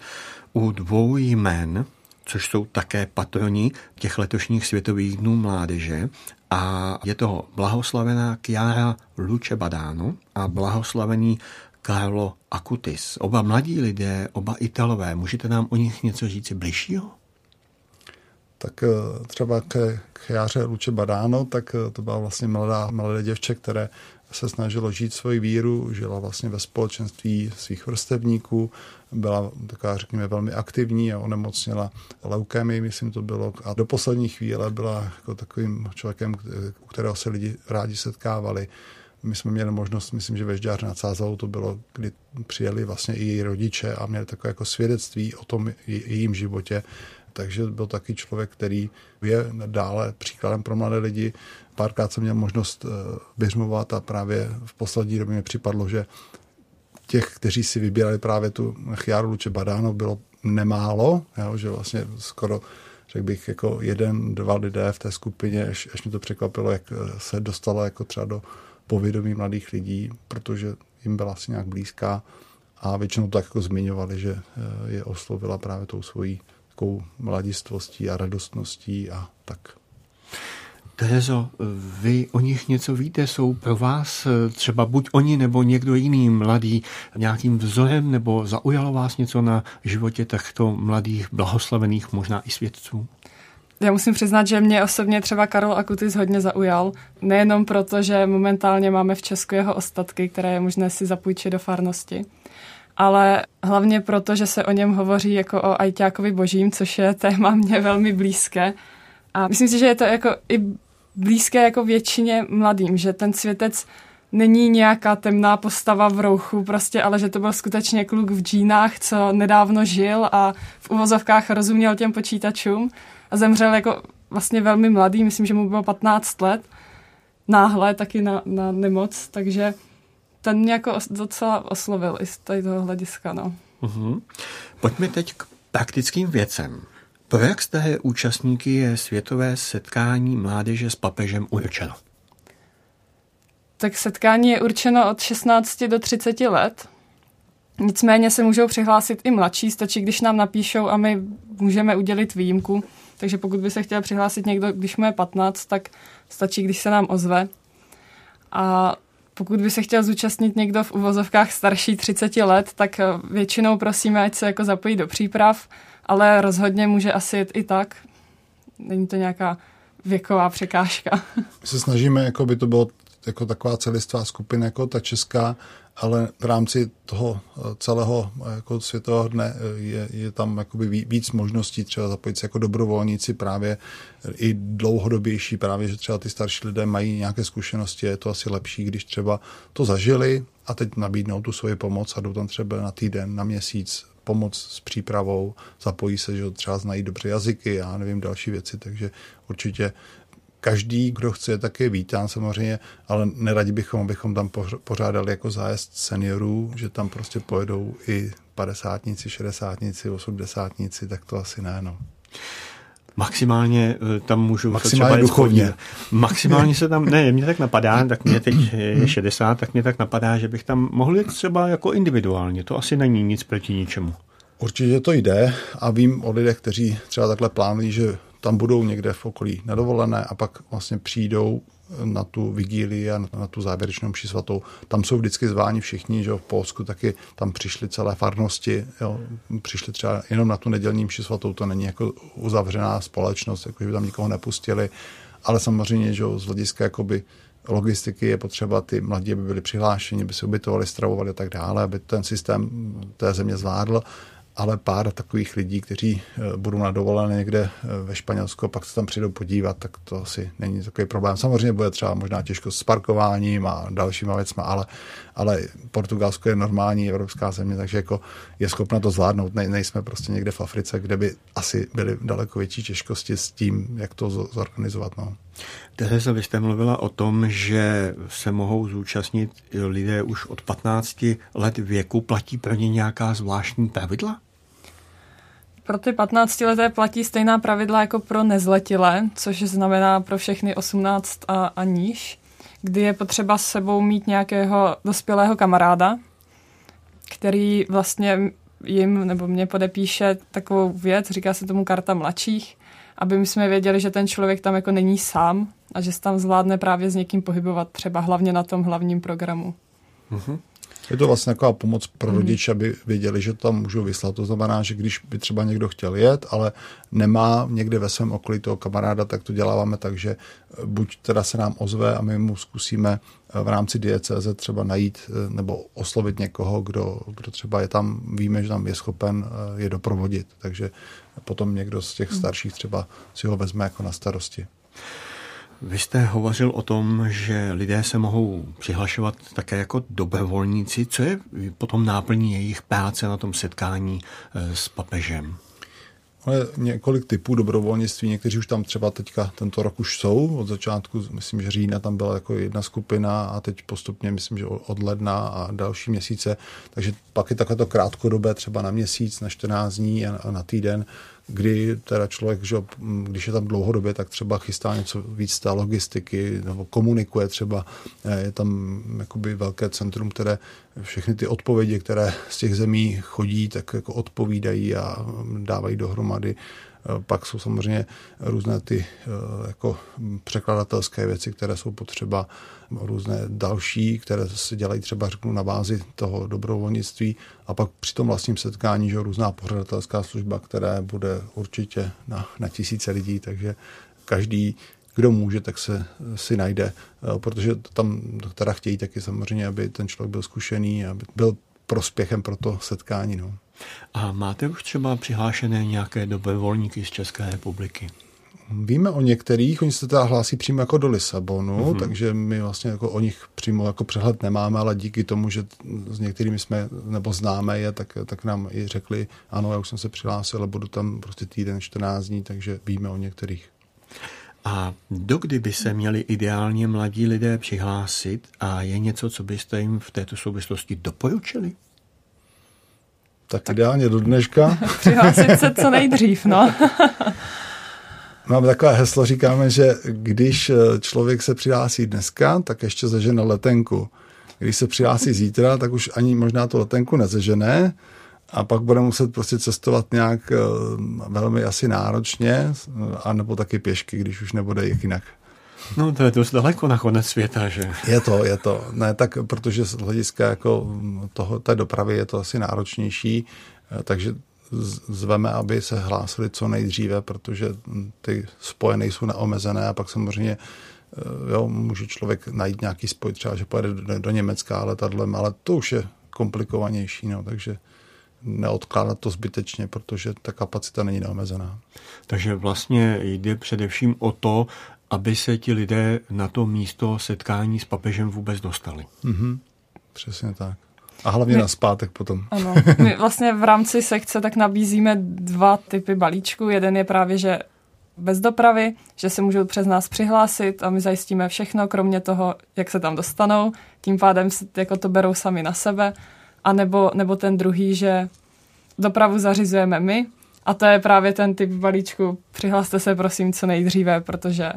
u dvou jmen, což jsou také patroni těch letošních světových dnů mládeže. A je to blahoslavená Chiara Luce Badano a blahoslavený Carlo Acutis. Oba mladí lidé, oba Italové. Můžete nám o nich něco říci bližšího? Tak eh, třeba k Chiáře Luce Badano, tak eh, to byla vlastně mladá, mladé děvče, které se snažilo žít svoji víru, žila vlastně ve společenství svých vrstevníků, byla taková, řekněme, velmi aktivní a onemocněla leukémii, myslím to bylo. A do poslední chvíle byla jako takovým člověkem, u kterého se lidi rádi setkávali. My jsme měli možnost, myslím, že ve Žďáře nad to bylo, kdy přijeli vlastně i její rodiče a měli takové jako svědectví o tom jejím životě. Takže byl taky člověk, který je dále příkladem pro mladé lidi. Párkrát jsem měl možnost eh, běžmovat a právě v poslední době mi připadlo, že těch, kteří si vybírali právě tu Chiaru Luče Badano, bylo nemálo, jo, že vlastně skoro řekl bych, jako jeden, dva lidé v té skupině, až, až mi to překvapilo, jak se dostala jako třeba do povědomí mladých lidí, protože jim byla asi nějak blízká a většinou tak jako zmiňovali, že eh, je oslovila právě tou svojí takovou mladistvostí a radostností a tak. Terezo, vy o nich něco víte, jsou pro vás eh, třeba buď oni nebo někdo jiný mladý nějakým vzorem nebo zaujalo vás něco na životě těchto mladých, blahoslavených možná i svědců? Já musím přiznat, že mě osobně třeba Karol Akutis hodně zaujal. Nejenom proto, že momentálně máme v Česku jeho ostatky, které je možné si zapůjčit do farnosti, ale hlavně proto, že se o něm hovoří jako o ajťákovi božím, což je téma mě velmi blízké. A myslím si, že je to jako i blízké jako většině mladým, že ten světec není nějaká temná postava v rouchu, prostě, ale že to byl skutečně kluk v džínách, co nedávno žil a v uvozovkách rozuměl těm počítačům a zemřel jako vlastně velmi mladý, myslím, že mu bylo 15 let, náhle taky na, na nemoc, takže ten mě jako docela oslovil i z toho hlediska. No. Uh-huh. Pojďme teď k praktickým věcem. Pro jak staré účastníky je světové setkání mládeže s papežem určeno? Tak setkání je určeno od 16 do 30 let. Nicméně se můžou přihlásit i mladší, stačí, když nám napíšou a my můžeme udělit výjimku. Takže pokud by se chtěl přihlásit někdo, když mu je 15, tak stačí, když se nám ozve. A pokud by se chtěl zúčastnit někdo v uvozovkách starší 30 let, tak většinou prosíme, ať se jako zapojí do příprav ale rozhodně může asi jít i tak. Není to nějaká věková překážka. My se snažíme, jako by to bylo jako taková celistvá skupina jako ta česká, ale v rámci toho eh, celého eh, jako světového dne eh, je, je tam jakoby víc možností třeba zapojit se jako dobrovolníci právě i dlouhodobější, právě, že třeba ty starší lidé mají nějaké zkušenosti, je to asi lepší, když třeba to zažili a teď nabídnou tu svoji pomoc a jdou tam třeba na týden, na měsíc pomoc s přípravou, zapojí se, že třeba znají dobře jazyky, já nevím, další věci, takže určitě každý, kdo chce, tak je vítán samozřejmě, ale neradi bychom, abychom tam pořádali jako zájezd seniorů, že tam prostě pojedou i padesátníci, šedesátníci, osmdesátníci, tak to asi ne, no. Maximálně eh, tam můžu Maximálně třeba duchovně. Maximálně se tam, ne, mě tak napadá, tak mě teď je 60, tak mě tak napadá, že bych tam mohl jít třeba jako individuálně. To asi není nic proti ničemu. Určitě to jde a vím o lidech, kteří třeba takhle plánují, že tam budou někde v okolí na dovolené a pak vlastně přijdou na tu vigílii a na tu závěrečnou mši svatou. Tam jsou vždycky zváni všichni, že v Polsku taky tam přišly celé farnosti, jo, přišli třeba jenom na tu nedělní mši svatou, to není jako uzavřená společnost, jako že by tam nikoho nepustili, ale samozřejmě, že z hlediska jakoby logistiky je potřeba ty mladí, aby byli přihlášeni, aby se ubytovali, stravovali a tak dále, aby ten systém té země zvládl ale pár takových lidí, kteří eh, budou na dovolené někde eh, ve Španělsku a pak se tam přijdou podívat, tak to asi není takový problém. Samozřejmě bude třeba možná těžko s parkováním a dalšíma věcma, ale, ale Portugalsko je normální evropská země, takže jako je schopna to zvládnout. Ne, nejsme prostě někde v Africe, kde by asi byly daleko větší těžkosti s tím, jak to zorganizovat. No. Tereza, vy jste mluvila o tom, že se mohou zúčastnit lidé už od 15 let věku. Platí pro ně nějaká zvláštní pravidla? Pro ty 15 leté platí stejná pravidla jako pro nezletilé, což znamená pro všechny 18 a, a níž, kdy je potřeba s sebou mít nějakého dospělého kamaráda, který vlastně jim nebo mě podepíše takovou věc, říká se tomu karta mladších, aby my jsme věděli, že ten člověk tam jako není sám a že se tam zvládne právě s někým pohybovat, třeba hlavně na tom hlavním programu. Mm-hmm. Je to vlastně taková pomoc pro mhm. rodiče, aby věděli, že tam můžou vyslat. To znamená, že když by třeba někdo chtěl jet, ale nemá někde ve svém okolí toho kamaráda, tak to děláváme tak, že buď teda se nám ozve a my mu zkusíme v rámci DCZ třeba najít eh, nebo oslovit někoho, kdo, kdo třeba je tam, víme, že tam je schopen eh, je doprovodit. Takže potom někdo z těch mhm. starších třeba si ho vezme jako na starosti. Vy jste hovořil o tom, že lidé se mohou přihlašovat také jako dobrovolníci. Co je potom náplní jejich práce na tom setkání eh, s papežem? Ale několik typů dobrovolnictví, někteří už tam třeba teďka tento rok už jsou, od začátku, myslím, že října tam byla jako jedna skupina a teď postupně, myslím, že od ledna a další měsíce, takže pak je takhle to krátkodobé, třeba na měsíc, na 14 dní a na týden, kdy teda člověk, že, když je tam dlouhodobě, tak třeba chystá něco víc té logistiky nebo komunikuje třeba. Eh, je tam jakoby velké centrum, které všechny ty odpovědi, které z těch zemí chodí, tak jako odpovídají a dávají dohromady pak jsou samozřejmě různé ty eh, jako překladatelské věci, které jsou potřeba, různé další, které se dělají třeba řeknu na bázi toho dobrovolnictví a pak při tom vlastním setkání, že různá pořadatelská služba, která bude určitě na, na tisíce lidí, takže každý kdo může, tak se si najde, eh, protože tam teda chtějí taky samozřejmě, aby ten člověk byl zkušený, aby byl prospěchem pro to setkání. No. A máte už třeba přihlášené nějaké dobrovolníky z České republiky? Víme o některých, oni se teda hlásí přímo jako do Lisabonu, mm-hmm. takže my vlastně jako o nich přímo jako přehled nemáme, ale díky tomu, že s některými jsme nebo známe je, tak, tak nám i řekli, ano, já už jsem se přihlásil, ale budu tam prostě týden, 14 dní, takže víme o některých. A dokdy by se měli ideálně mladí lidé přihlásit a je něco, co byste jim v této souvislosti doporučili? Tak, tak ideálně do dneška. (laughs) Přihlásit se co nejdřív, no. (laughs) Máme takové heslo, říkáme, že když eh, člověk se přihlásí dneska, tak ještě zažene letenku. Když se přihlásí zítra, tak už ani možná tu letenku nezažené a pak bude muset prostě cestovat nějak eh, velmi asi náročně, anebo taky pěšky, když už nebude jak jinak. No to je dost daleko na konec světa, že? Je to, je to. Ne, tak protože z hlediska jako toho, té dopravy je to asi náročnější, eh, takže zveme, aby se hlásili co nejdříve, protože ty spoje nejsou neomezené a pak samozřejmě jo, může člověk najít nějaký spoj, třeba, že pojede do, do Německa letadlem, ale to už je komplikovanější, no, takže neodkládat to zbytečně, protože ta kapacita není neomezená. Takže vlastně jde především o to, aby se ti lidé na to místo setkání s papežem vůbec dostali. Mm-hmm. Přesně tak. A hlavně my, na zpátek potom. Ano. (laughs) My vlastně v rámci sekce tak nabízíme dva typy balíčku. Jeden je právě, že bez dopravy, že se můžou přes nás přihlásit a my zajistíme všechno, kromě toho, jak se tam dostanou. Tím pádem jako to berou sami na sebe. A nebo, nebo ten druhý, že dopravu zařizujeme my a to je právě ten typ balíčku. Přihlaste se prosím co nejdříve, protože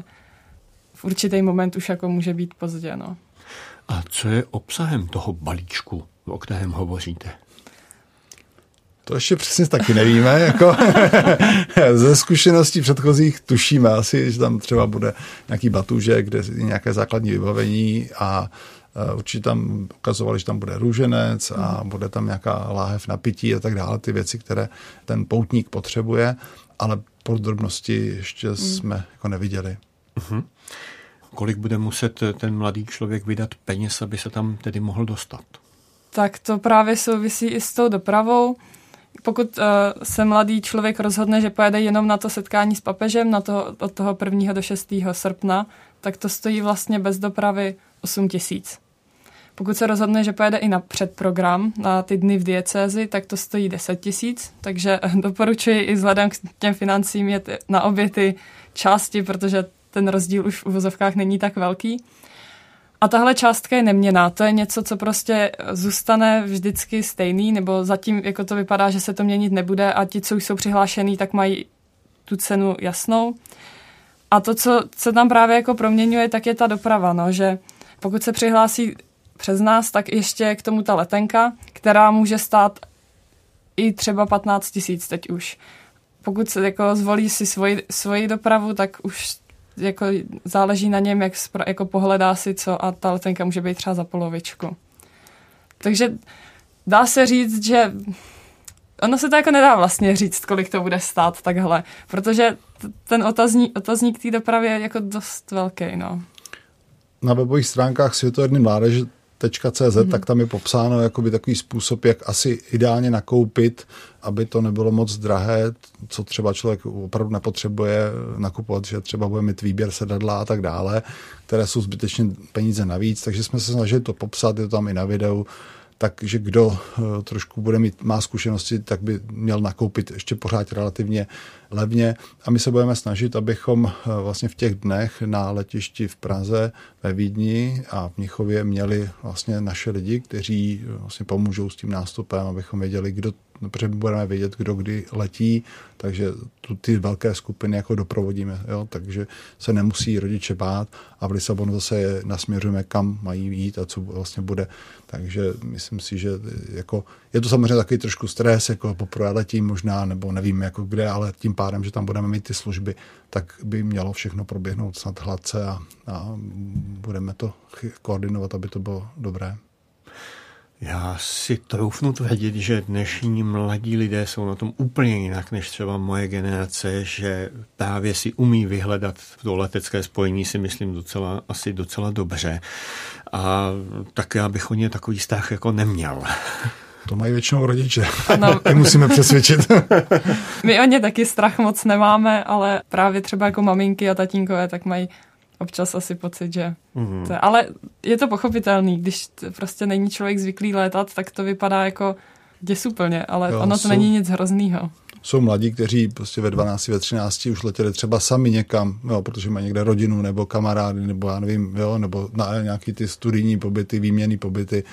v určitý moment už jako může být pozdě. No. A co je obsahem toho balíčku, o kterém hovoříte? To ještě přesně taky nevíme. Jako (laughs) ze zkušeností předchozích tušíme asi, že tam třeba bude nějaký batůže, kde je nějaké základní vybavení a Eh, určitě tam ukazovali, že tam bude růženec a mhm. bude tam nějaká láhev napití a tak dále, ty věci, které ten poutník potřebuje, ale podrobnosti ještě mm. jsme jako neviděli. Uh-huh. Kolik bude muset ten mladý člověk vydat peněz, aby se tam tedy mohl dostat? Tak to právě souvisí i s tou dopravou. Pokud uh, se mladý člověk rozhodne, že pojede jenom na to setkání s papežem na to, od toho 1. do 6. srpna, tak to stojí vlastně bez dopravy 8 tisíc. Pokud se rozhodne, že pojede i na předprogram, na ty dny v diecézi, tak to stojí 10 tisíc, takže (laughs) doporučuji i vzhledem k těm financím jet na obě ty části, protože ten rozdíl už v uvozovkách není tak velký. A tahle částka je neměná. To je něco, co prostě zůstane vždycky stejný, nebo zatím jako to vypadá, že se to měnit nebude a ti, co už jsou přihlášený, tak mají tu cenu jasnou. A to, co se tam právě jako proměňuje, tak je ta doprava, no, že pokud se přihlásí přes nás, tak ještě k tomu ta letenka, která může stát i třeba 15 tisíc teď už. Pokud se jako zvolí si svoji, svoji dopravu, tak už jako záleží na něm, jak jako pohledá si co a ta letenka může být třeba za polovičku. Takže dá se říct, že ono se to jako nedá vlastně říct, kolik to bude stát takhle, protože ten otazník, otazník té dopravy je jako dost velký, no. Na webových stránkách Světovedny mládeže CZ, mm-hmm. tak tam je popsáno jakoby takový způsob, jak asi ideálně nakoupit, aby to nebylo moc drahé, co třeba člověk opravdu nepotřebuje nakupovat, že třeba bude mít výběr sedadla a tak dále, které jsou zbytečně peníze navíc, takže jsme se snažili to popsat, je to tam i na videu, takže kdo eh, trošku bude mít, má zkušenosti, tak by měl nakoupit ještě pořád relativně levně. A my se budeme snažit, abychom eh, vlastně v těch dnech na letišti v Praze, ve Vídni a v Mnichově měli vlastně naše lidi, kteří eh, vlastně pomůžou s tím nástupem, abychom věděli, kdo protože budeme vědět, kdo kdy letí, takže tu ty velké skupiny jako doprovodíme, jo? takže se nemusí rodiče bát a v Lisabonu zase je nasměřujeme, kam mají jít a co vlastně bude. Takže myslím si, že jako, je to samozřejmě takový trošku stres, jako poprvé letím možná, nebo nevím jako kde, ale tím pádem, že tam budeme mít ty služby, tak by mělo všechno proběhnout snad hladce a, a budeme to koordinovat, aby to bylo dobré. Já si troufnu tvrdit, že dnešní mladí lidé jsou na tom úplně jinak než třeba moje generace, že právě si umí vyhledat to letecké spojení, si myslím docela, asi docela dobře. A tak já bych o ně takový strach jako neměl. To mají většinou rodiče. (laughs) Ano. Ty musíme přesvědčit. My o ně taky strach moc nemáme, ale právě třeba jako maminky a tatínkové tak mají občas asi pocit, že... Mm-hmm. To je, ale je to pochopitelný, když prostě není člověk zvyklý létat, tak to vypadá jako děsuplně, ale jo, ono to jsou, není nic hroznýho. Jsou mladí, kteří prostě ve 12, ve 13 už letěli třeba sami někam, jo, protože mají někde rodinu nebo kamarády, nebo já nevím, jo, nebo na nějaký ty studijní pobyty, výměný pobyty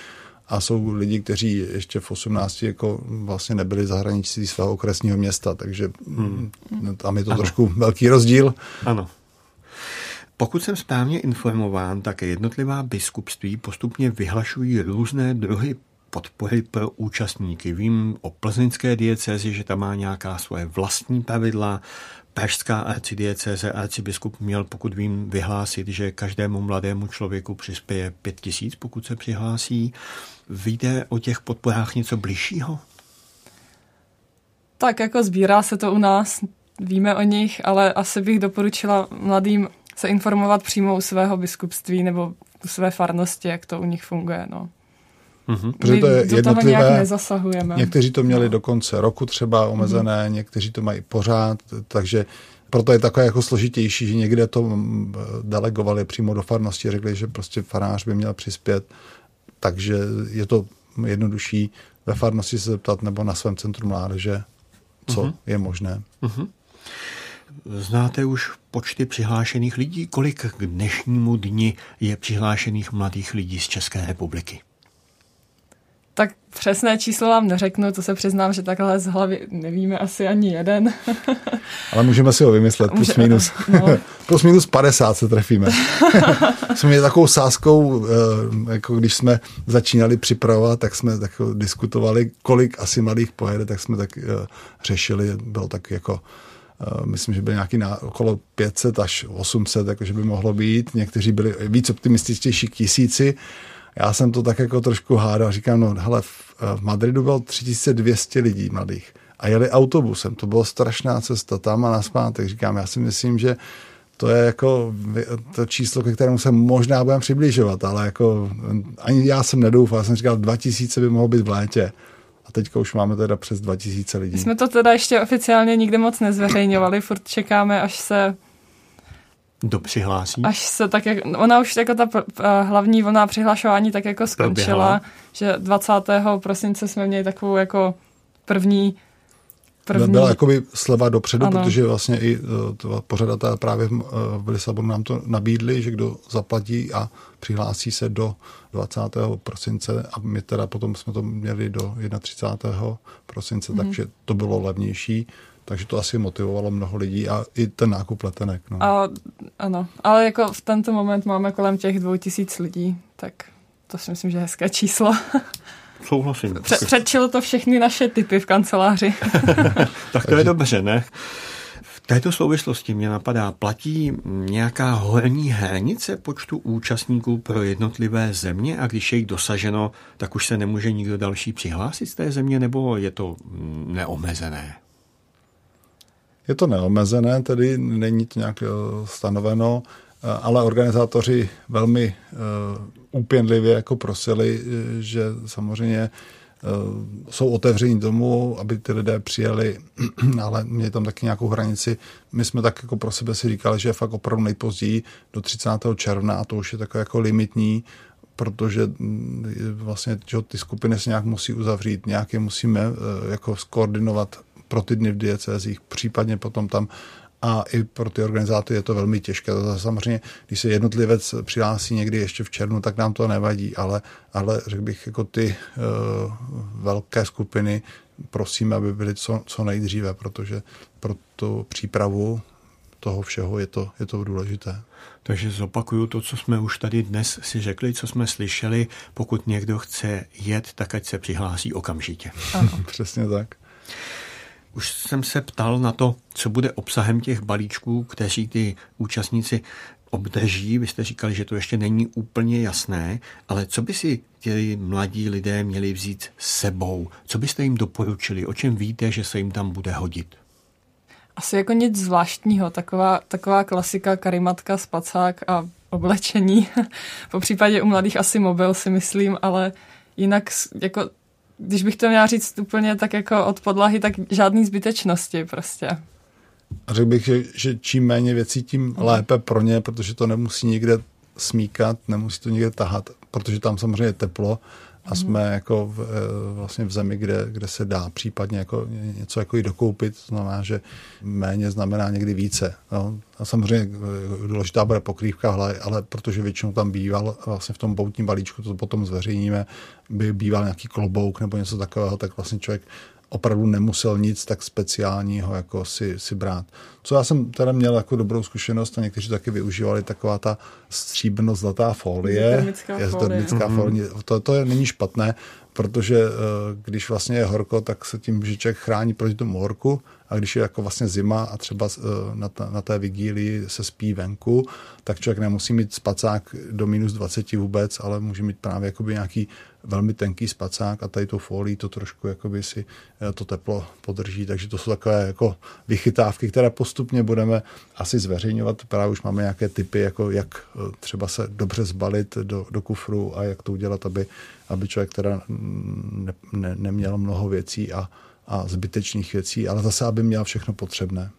a jsou lidi, kteří ještě v 18 jako vlastně nebyli zahraničí svého okresního města, takže hmm. tam je to ano. trošku velký rozdíl. Ano. Pokud jsem správně informován, tak jednotlivá biskupství postupně vyhlašují různé druhy podpory pro účastníky. Vím o plzeňské diecézi, že tam má nějaká svoje vlastní pravidla. Pražská arcidiecéze arcibiskup měl, pokud vím, vyhlásit, že každému mladému člověku přispěje pět tisíc, pokud se přihlásí. Víte o těch podporách něco bližšího? Tak jako sbírá se to u nás, víme o nich, ale asi bych doporučila mladým se informovat přímo u svého biskupství nebo u své farnosti, jak to u nich funguje. No. Mm-hmm. Protože to je do jednotlivé. toho nějak nezasahujeme. Někteří to měli no. do konce roku třeba omezené, mm-hmm. někteří to mají pořád, takže proto je takové jako složitější, že někde to mm, delegovali přímo do farnosti, řekli, že prostě farář by měl přispět, takže je to jednodušší ve farnosti se zeptat nebo na svém centru mládeže, co mm-hmm. je možné. Mm-hmm. Znáte už počty přihlášených lidí? Kolik k dnešnímu dni je přihlášených mladých lidí z České republiky? Tak přesné číslo vám neřeknu, to se přiznám, že takhle z hlavy nevíme asi ani jeden. (laughs) Ale můžeme si ho vymyslet, plus Může, minus. No. (laughs) plus minus 50 se trefíme. (laughs) jsme měli takovou sázkou, eh, jako když jsme začínali připravovat, tak jsme tak diskutovali, kolik asi mladých pojede, tak jsme tak eh, řešili, bylo tak jako myslím, že byly nějaký na, okolo 500 až 800, jakože by mohlo být. Někteří byli víc optimističtější k tisíci já jsem to tak jako trošku hádal, říkám, no hele, v, v Madridu bylo 3200 lidí mladých a jeli autobusem, to bylo strašná cesta tam a naspátek. Říkám, já si myslím, že to je jako to číslo, ke kterému se možná budeme přibližovat, ale jako ani já jsem nedoufal, já jsem říkal, 2000 by mohlo být v létě. A teďka už máme teda přes 2000 lidí. My jsme to teda ještě oficiálně nikde moc nezveřejňovali, furt čekáme, až se kdo přihlásí? Až se tak, jak, ona už jako ta hlavní vlna přihlašování tak jako skončila, Proběhla. že 20. prosince jsme měli takovou jako první První. Byla jakoby sleva dopředu, ano. protože vlastně i uh, pořadatel právě v, uh, v Lisabonu nám to nabídli, že kdo zaplatí a přihlásí se do 20. prosince a my teda potom jsme to měli do 31. prosince, mm. takže to bylo levnější. Takže to asi motivovalo mnoho lidí a i ten nákup letenek. No. A, ano, ale jako v tento moment máme kolem těch dvou tisíc lidí, tak to si myslím, že je hezké číslo. (laughs) Souhlasím. Před, předčilo to všechny naše typy v kanceláři. (laughs) tak to je dobře, ne? V této souvislosti mě napadá, platí nějaká horní hranice počtu účastníků pro jednotlivé země a když je jich dosaženo, tak už se nemůže nikdo další přihlásit z té země, nebo je to neomezené? Je to neomezené, tedy není to nějak eh, stanoveno, eh, ale organizátoři velmi eh, úpěnlivě jako prosili, že samozřejmě jsou otevření tomu, aby ty lidé přijeli, (clears throat) ale měli tam taky nějakou hranici. My jsme tak jako pro sebe si říkali, že je fakt opravdu nejpozději do 30. června a to už je takové jako limitní, protože mm, vlastně že ty skupiny se nějak musí uzavřít, nějak je musíme jako skoordinovat pro ty dny v diecézích, případně potom tam a i pro ty organizátory je to velmi těžké. To samozřejmě, když se jednotlivec přihlásí někdy ještě v červnu, tak nám to nevadí, ale, ale řekl bych, jako ty uh, velké skupiny prosím, aby byly co, co nejdříve, protože pro tu přípravu toho všeho je to, je to důležité. Takže zopakuju to, co jsme už tady dnes si řekli, co jsme slyšeli. Pokud někdo chce jet, tak ať se přihlásí okamžitě. Ano. (laughs) Přesně tak. Už jsem se ptal na to, co bude obsahem těch balíčků, kteří ty účastníci obdrží. Vy jste říkali, že to ještě není úplně jasné, ale co by si ti mladí lidé měli vzít sebou? Co byste jim doporučili? O čem víte, že se jim tam bude hodit? Asi jako nic zvláštního, taková, taková klasika, karimatka, spacák a oblečení. (laughs) po případě u mladých asi mobil si myslím, ale jinak jako když bych to měla říct úplně tak jako od podlahy, tak žádný zbytečnosti prostě. A řekl bych, že, že čím méně věcí, tím lépe pro ně, protože to nemusí nikde smíkat, nemusí to nikde tahat, protože tam samozřejmě je teplo a jsme jako v, eh, vlastně v zemi, kde, kde se dá případně jako něco jako i dokoupit, to znamená, že méně znamená někdy více. No. A samozřejmě eh, důležitá bude pokrývka, ale, ale protože většinou tam býval vlastně v tom boutním balíčku, to potom zveřejníme, by býval nějaký klobouk nebo něco takového, tak vlastně člověk opravdu nemusel nic tak speciálního jako si, si brát. Co já jsem teda měl jako dobrou zkušenost a někteří taky využívali taková ta stříbrno-zlatá folie. Je folie. folie. To, to je, není špatné, protože eh, když vlastně je horko, tak se tím bžiček chrání proti tomu horku a když je jako vlastně zima a třeba eh, na, ta, na té vigílii se spí venku, tak člověk nemusí mít spacák do minus 20 vůbec, ale může mít právě jakoby nějaký velmi tenký spacák a tady tou folí to trošku jakoby si eh, to teplo podrží, takže to jsou takové jako vychytávky, které postupně budeme asi zveřejňovat. Právě už máme nějaké typy, jako jak eh, třeba se dobře zbalit do, do kufru a jak to udělat, aby, aby člověk teda ne, ne, neměl mnoho věcí a, a zbytečných věcí, ale zase, aby měl všechno potřebné.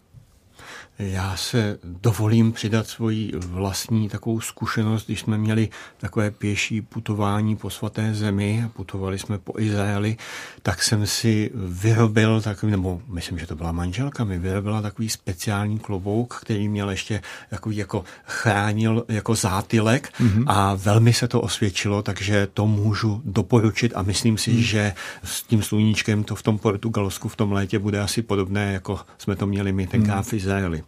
Já se dovolím přidat svoji vlastní takovou zkušenost, když jsme měli takové pěší putování po svaté zemi a putovali jsme po Izraeli, tak jsem si vyrobil takový, nebo myslím, že to byla manželka, mi vyrobila takový speciální klobouk, který měl ještě takový jako chránil jako zátylek mm-hmm. a velmi se to osvědčilo, takže to můžu doporučit a myslím si, mm. že s tím sluníčkem to v tom Portugalsku v tom létě bude asi podobné, jako jsme to měli my tenkrát mm. v Izraeli.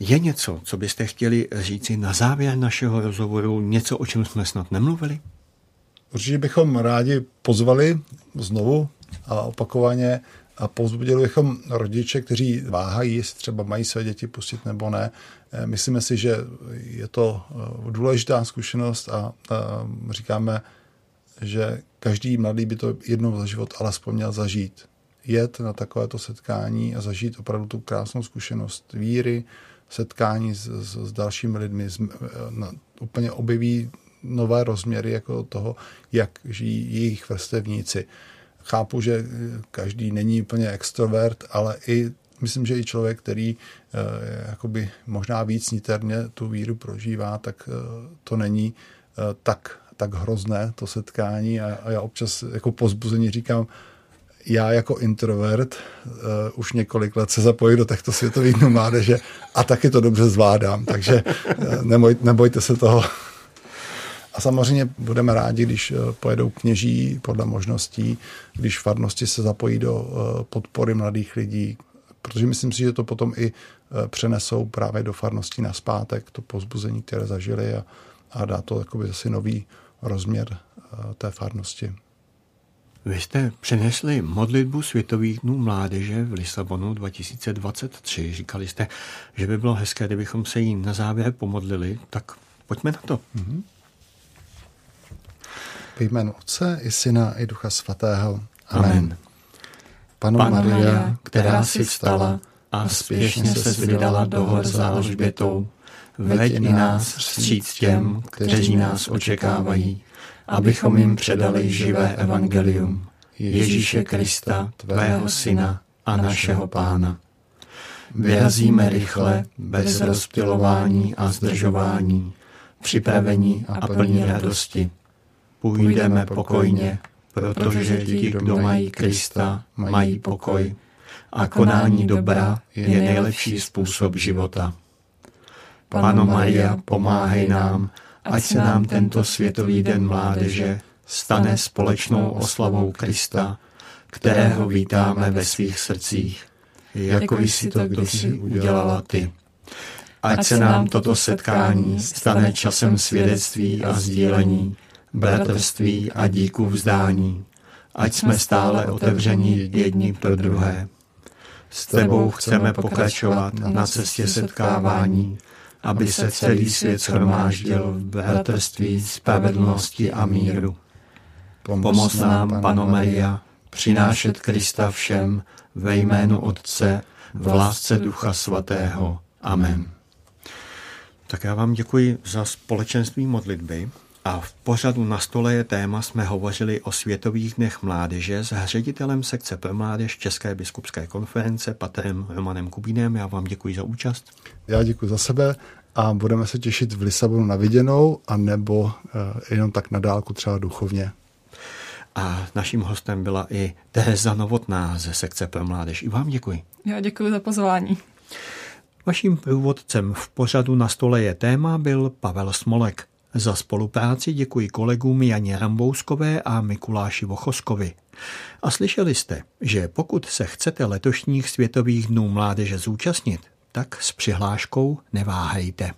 Je něco, co byste chtěli říci na závěr našeho rozhovoru, něco, o čem jsme snad nemluvili? Určitě bychom rádi pozvali znovu a opakovaně a povzbudili bychom rodiče, kteří váhají, jestli třeba mají své děti pustit nebo ne. Eh, myslíme si, že je to eh, důležitá zkušenost a, a říkáme, že každý mladý by to jednou za život alespoň měl zažít. Jet na takovéto setkání a zažít opravdu tu krásnou zkušenost víry, setkání s, s, s dalšími lidmi, s, na, úplně objeví nové rozměry jako toho, jak žijí jejich vrstevníci. Chápu, že každý není úplně extrovert, ale i myslím, že i člověk, který eh, jakoby možná víc niterně tu víru prožívá, tak eh, to není eh, tak, tak hrozné to setkání a, a já občas jako pozbuzení říkám, já jako introvert uh, už několik let se zapojím do těchto světových dnů mládeže a taky to dobře zvládám, takže uh, neboj, nebojte se toho. A samozřejmě budeme rádi, když uh, pojedou kněží podle možností, když farnosti se zapojí do podpory mladých lidí, protože myslím si, že to potom i přenesou právě do farností na zpátek, to pozbuzení, které zažili a, a dá to zase nový rozměr té farnosti. Vy jste přinesli modlitbu Světových dnů mládeže v Lisabonu 2023. Říkali jste, že by bylo hezké, kdybychom se jí na závěr pomodlili, tak pojďme na to. Mm-hmm. Ve jménu Otce i Syna i Ducha Svatého. Amen. Amen. Panu, Panu Maria, která si vstala a spěšně se vydala do hor za Alžbětou, veď i nás vstříc těm, kteří nás očekávají abychom jim předali živé evangelium Ježíše Krista, tvého syna a našeho pána. Vyrazíme rychle, bez rozptilování a zdržování, připravení a plní radosti. Půjdeme pokojně, protože ti, kdo mají Krista, mají pokoj. A konání dobra je nejlepší způsob života. Pano Maria, pomáhej nám, ať se nám tento světový den mládeže stane společnou oslavou Krista, kterého vítáme ve svých srdcích, jako jsi to kdysi udělala ty. Ať se nám toto setkání stane časem svědectví a sdílení, bratrství a díku vzdání. Ať jsme stále otevření jedni pro druhé. S tebou chceme pokračovat na cestě setkávání, aby se celý svět shromáždil v bratrství, spravedlnosti a míru. Pomoz nám, Pano Maria, přinášet Krista všem ve jménu Otce, v lásce Ducha Svatého. Amen. Tak já vám děkuji za společenství modlitby. A v pořadu na stole je téma jsme hovořili o Světových dnech mládeže s ředitelem sekce pro mládež České biskupské konference Patrem Romanem Kubínem. Já vám děkuji za účast. Já děkuji za sebe a budeme se těšit v Lisabonu na viděnou a nebo uh, jenom tak na dálku třeba duchovně. A naším hostem byla i Tereza Novotná ze sekce pro mládež. I vám děkuji. Já děkuji za pozvání. Vaším průvodcem v pořadu na stole je téma byl Pavel Smolek. Za spolupráci děkuji kolegům Janě Rambouskové a Mikuláši Vochoskovi. A slyšeli jste, že pokud se chcete letošních světových dnů mládeže zúčastnit, tak s přihláškou neváhejte.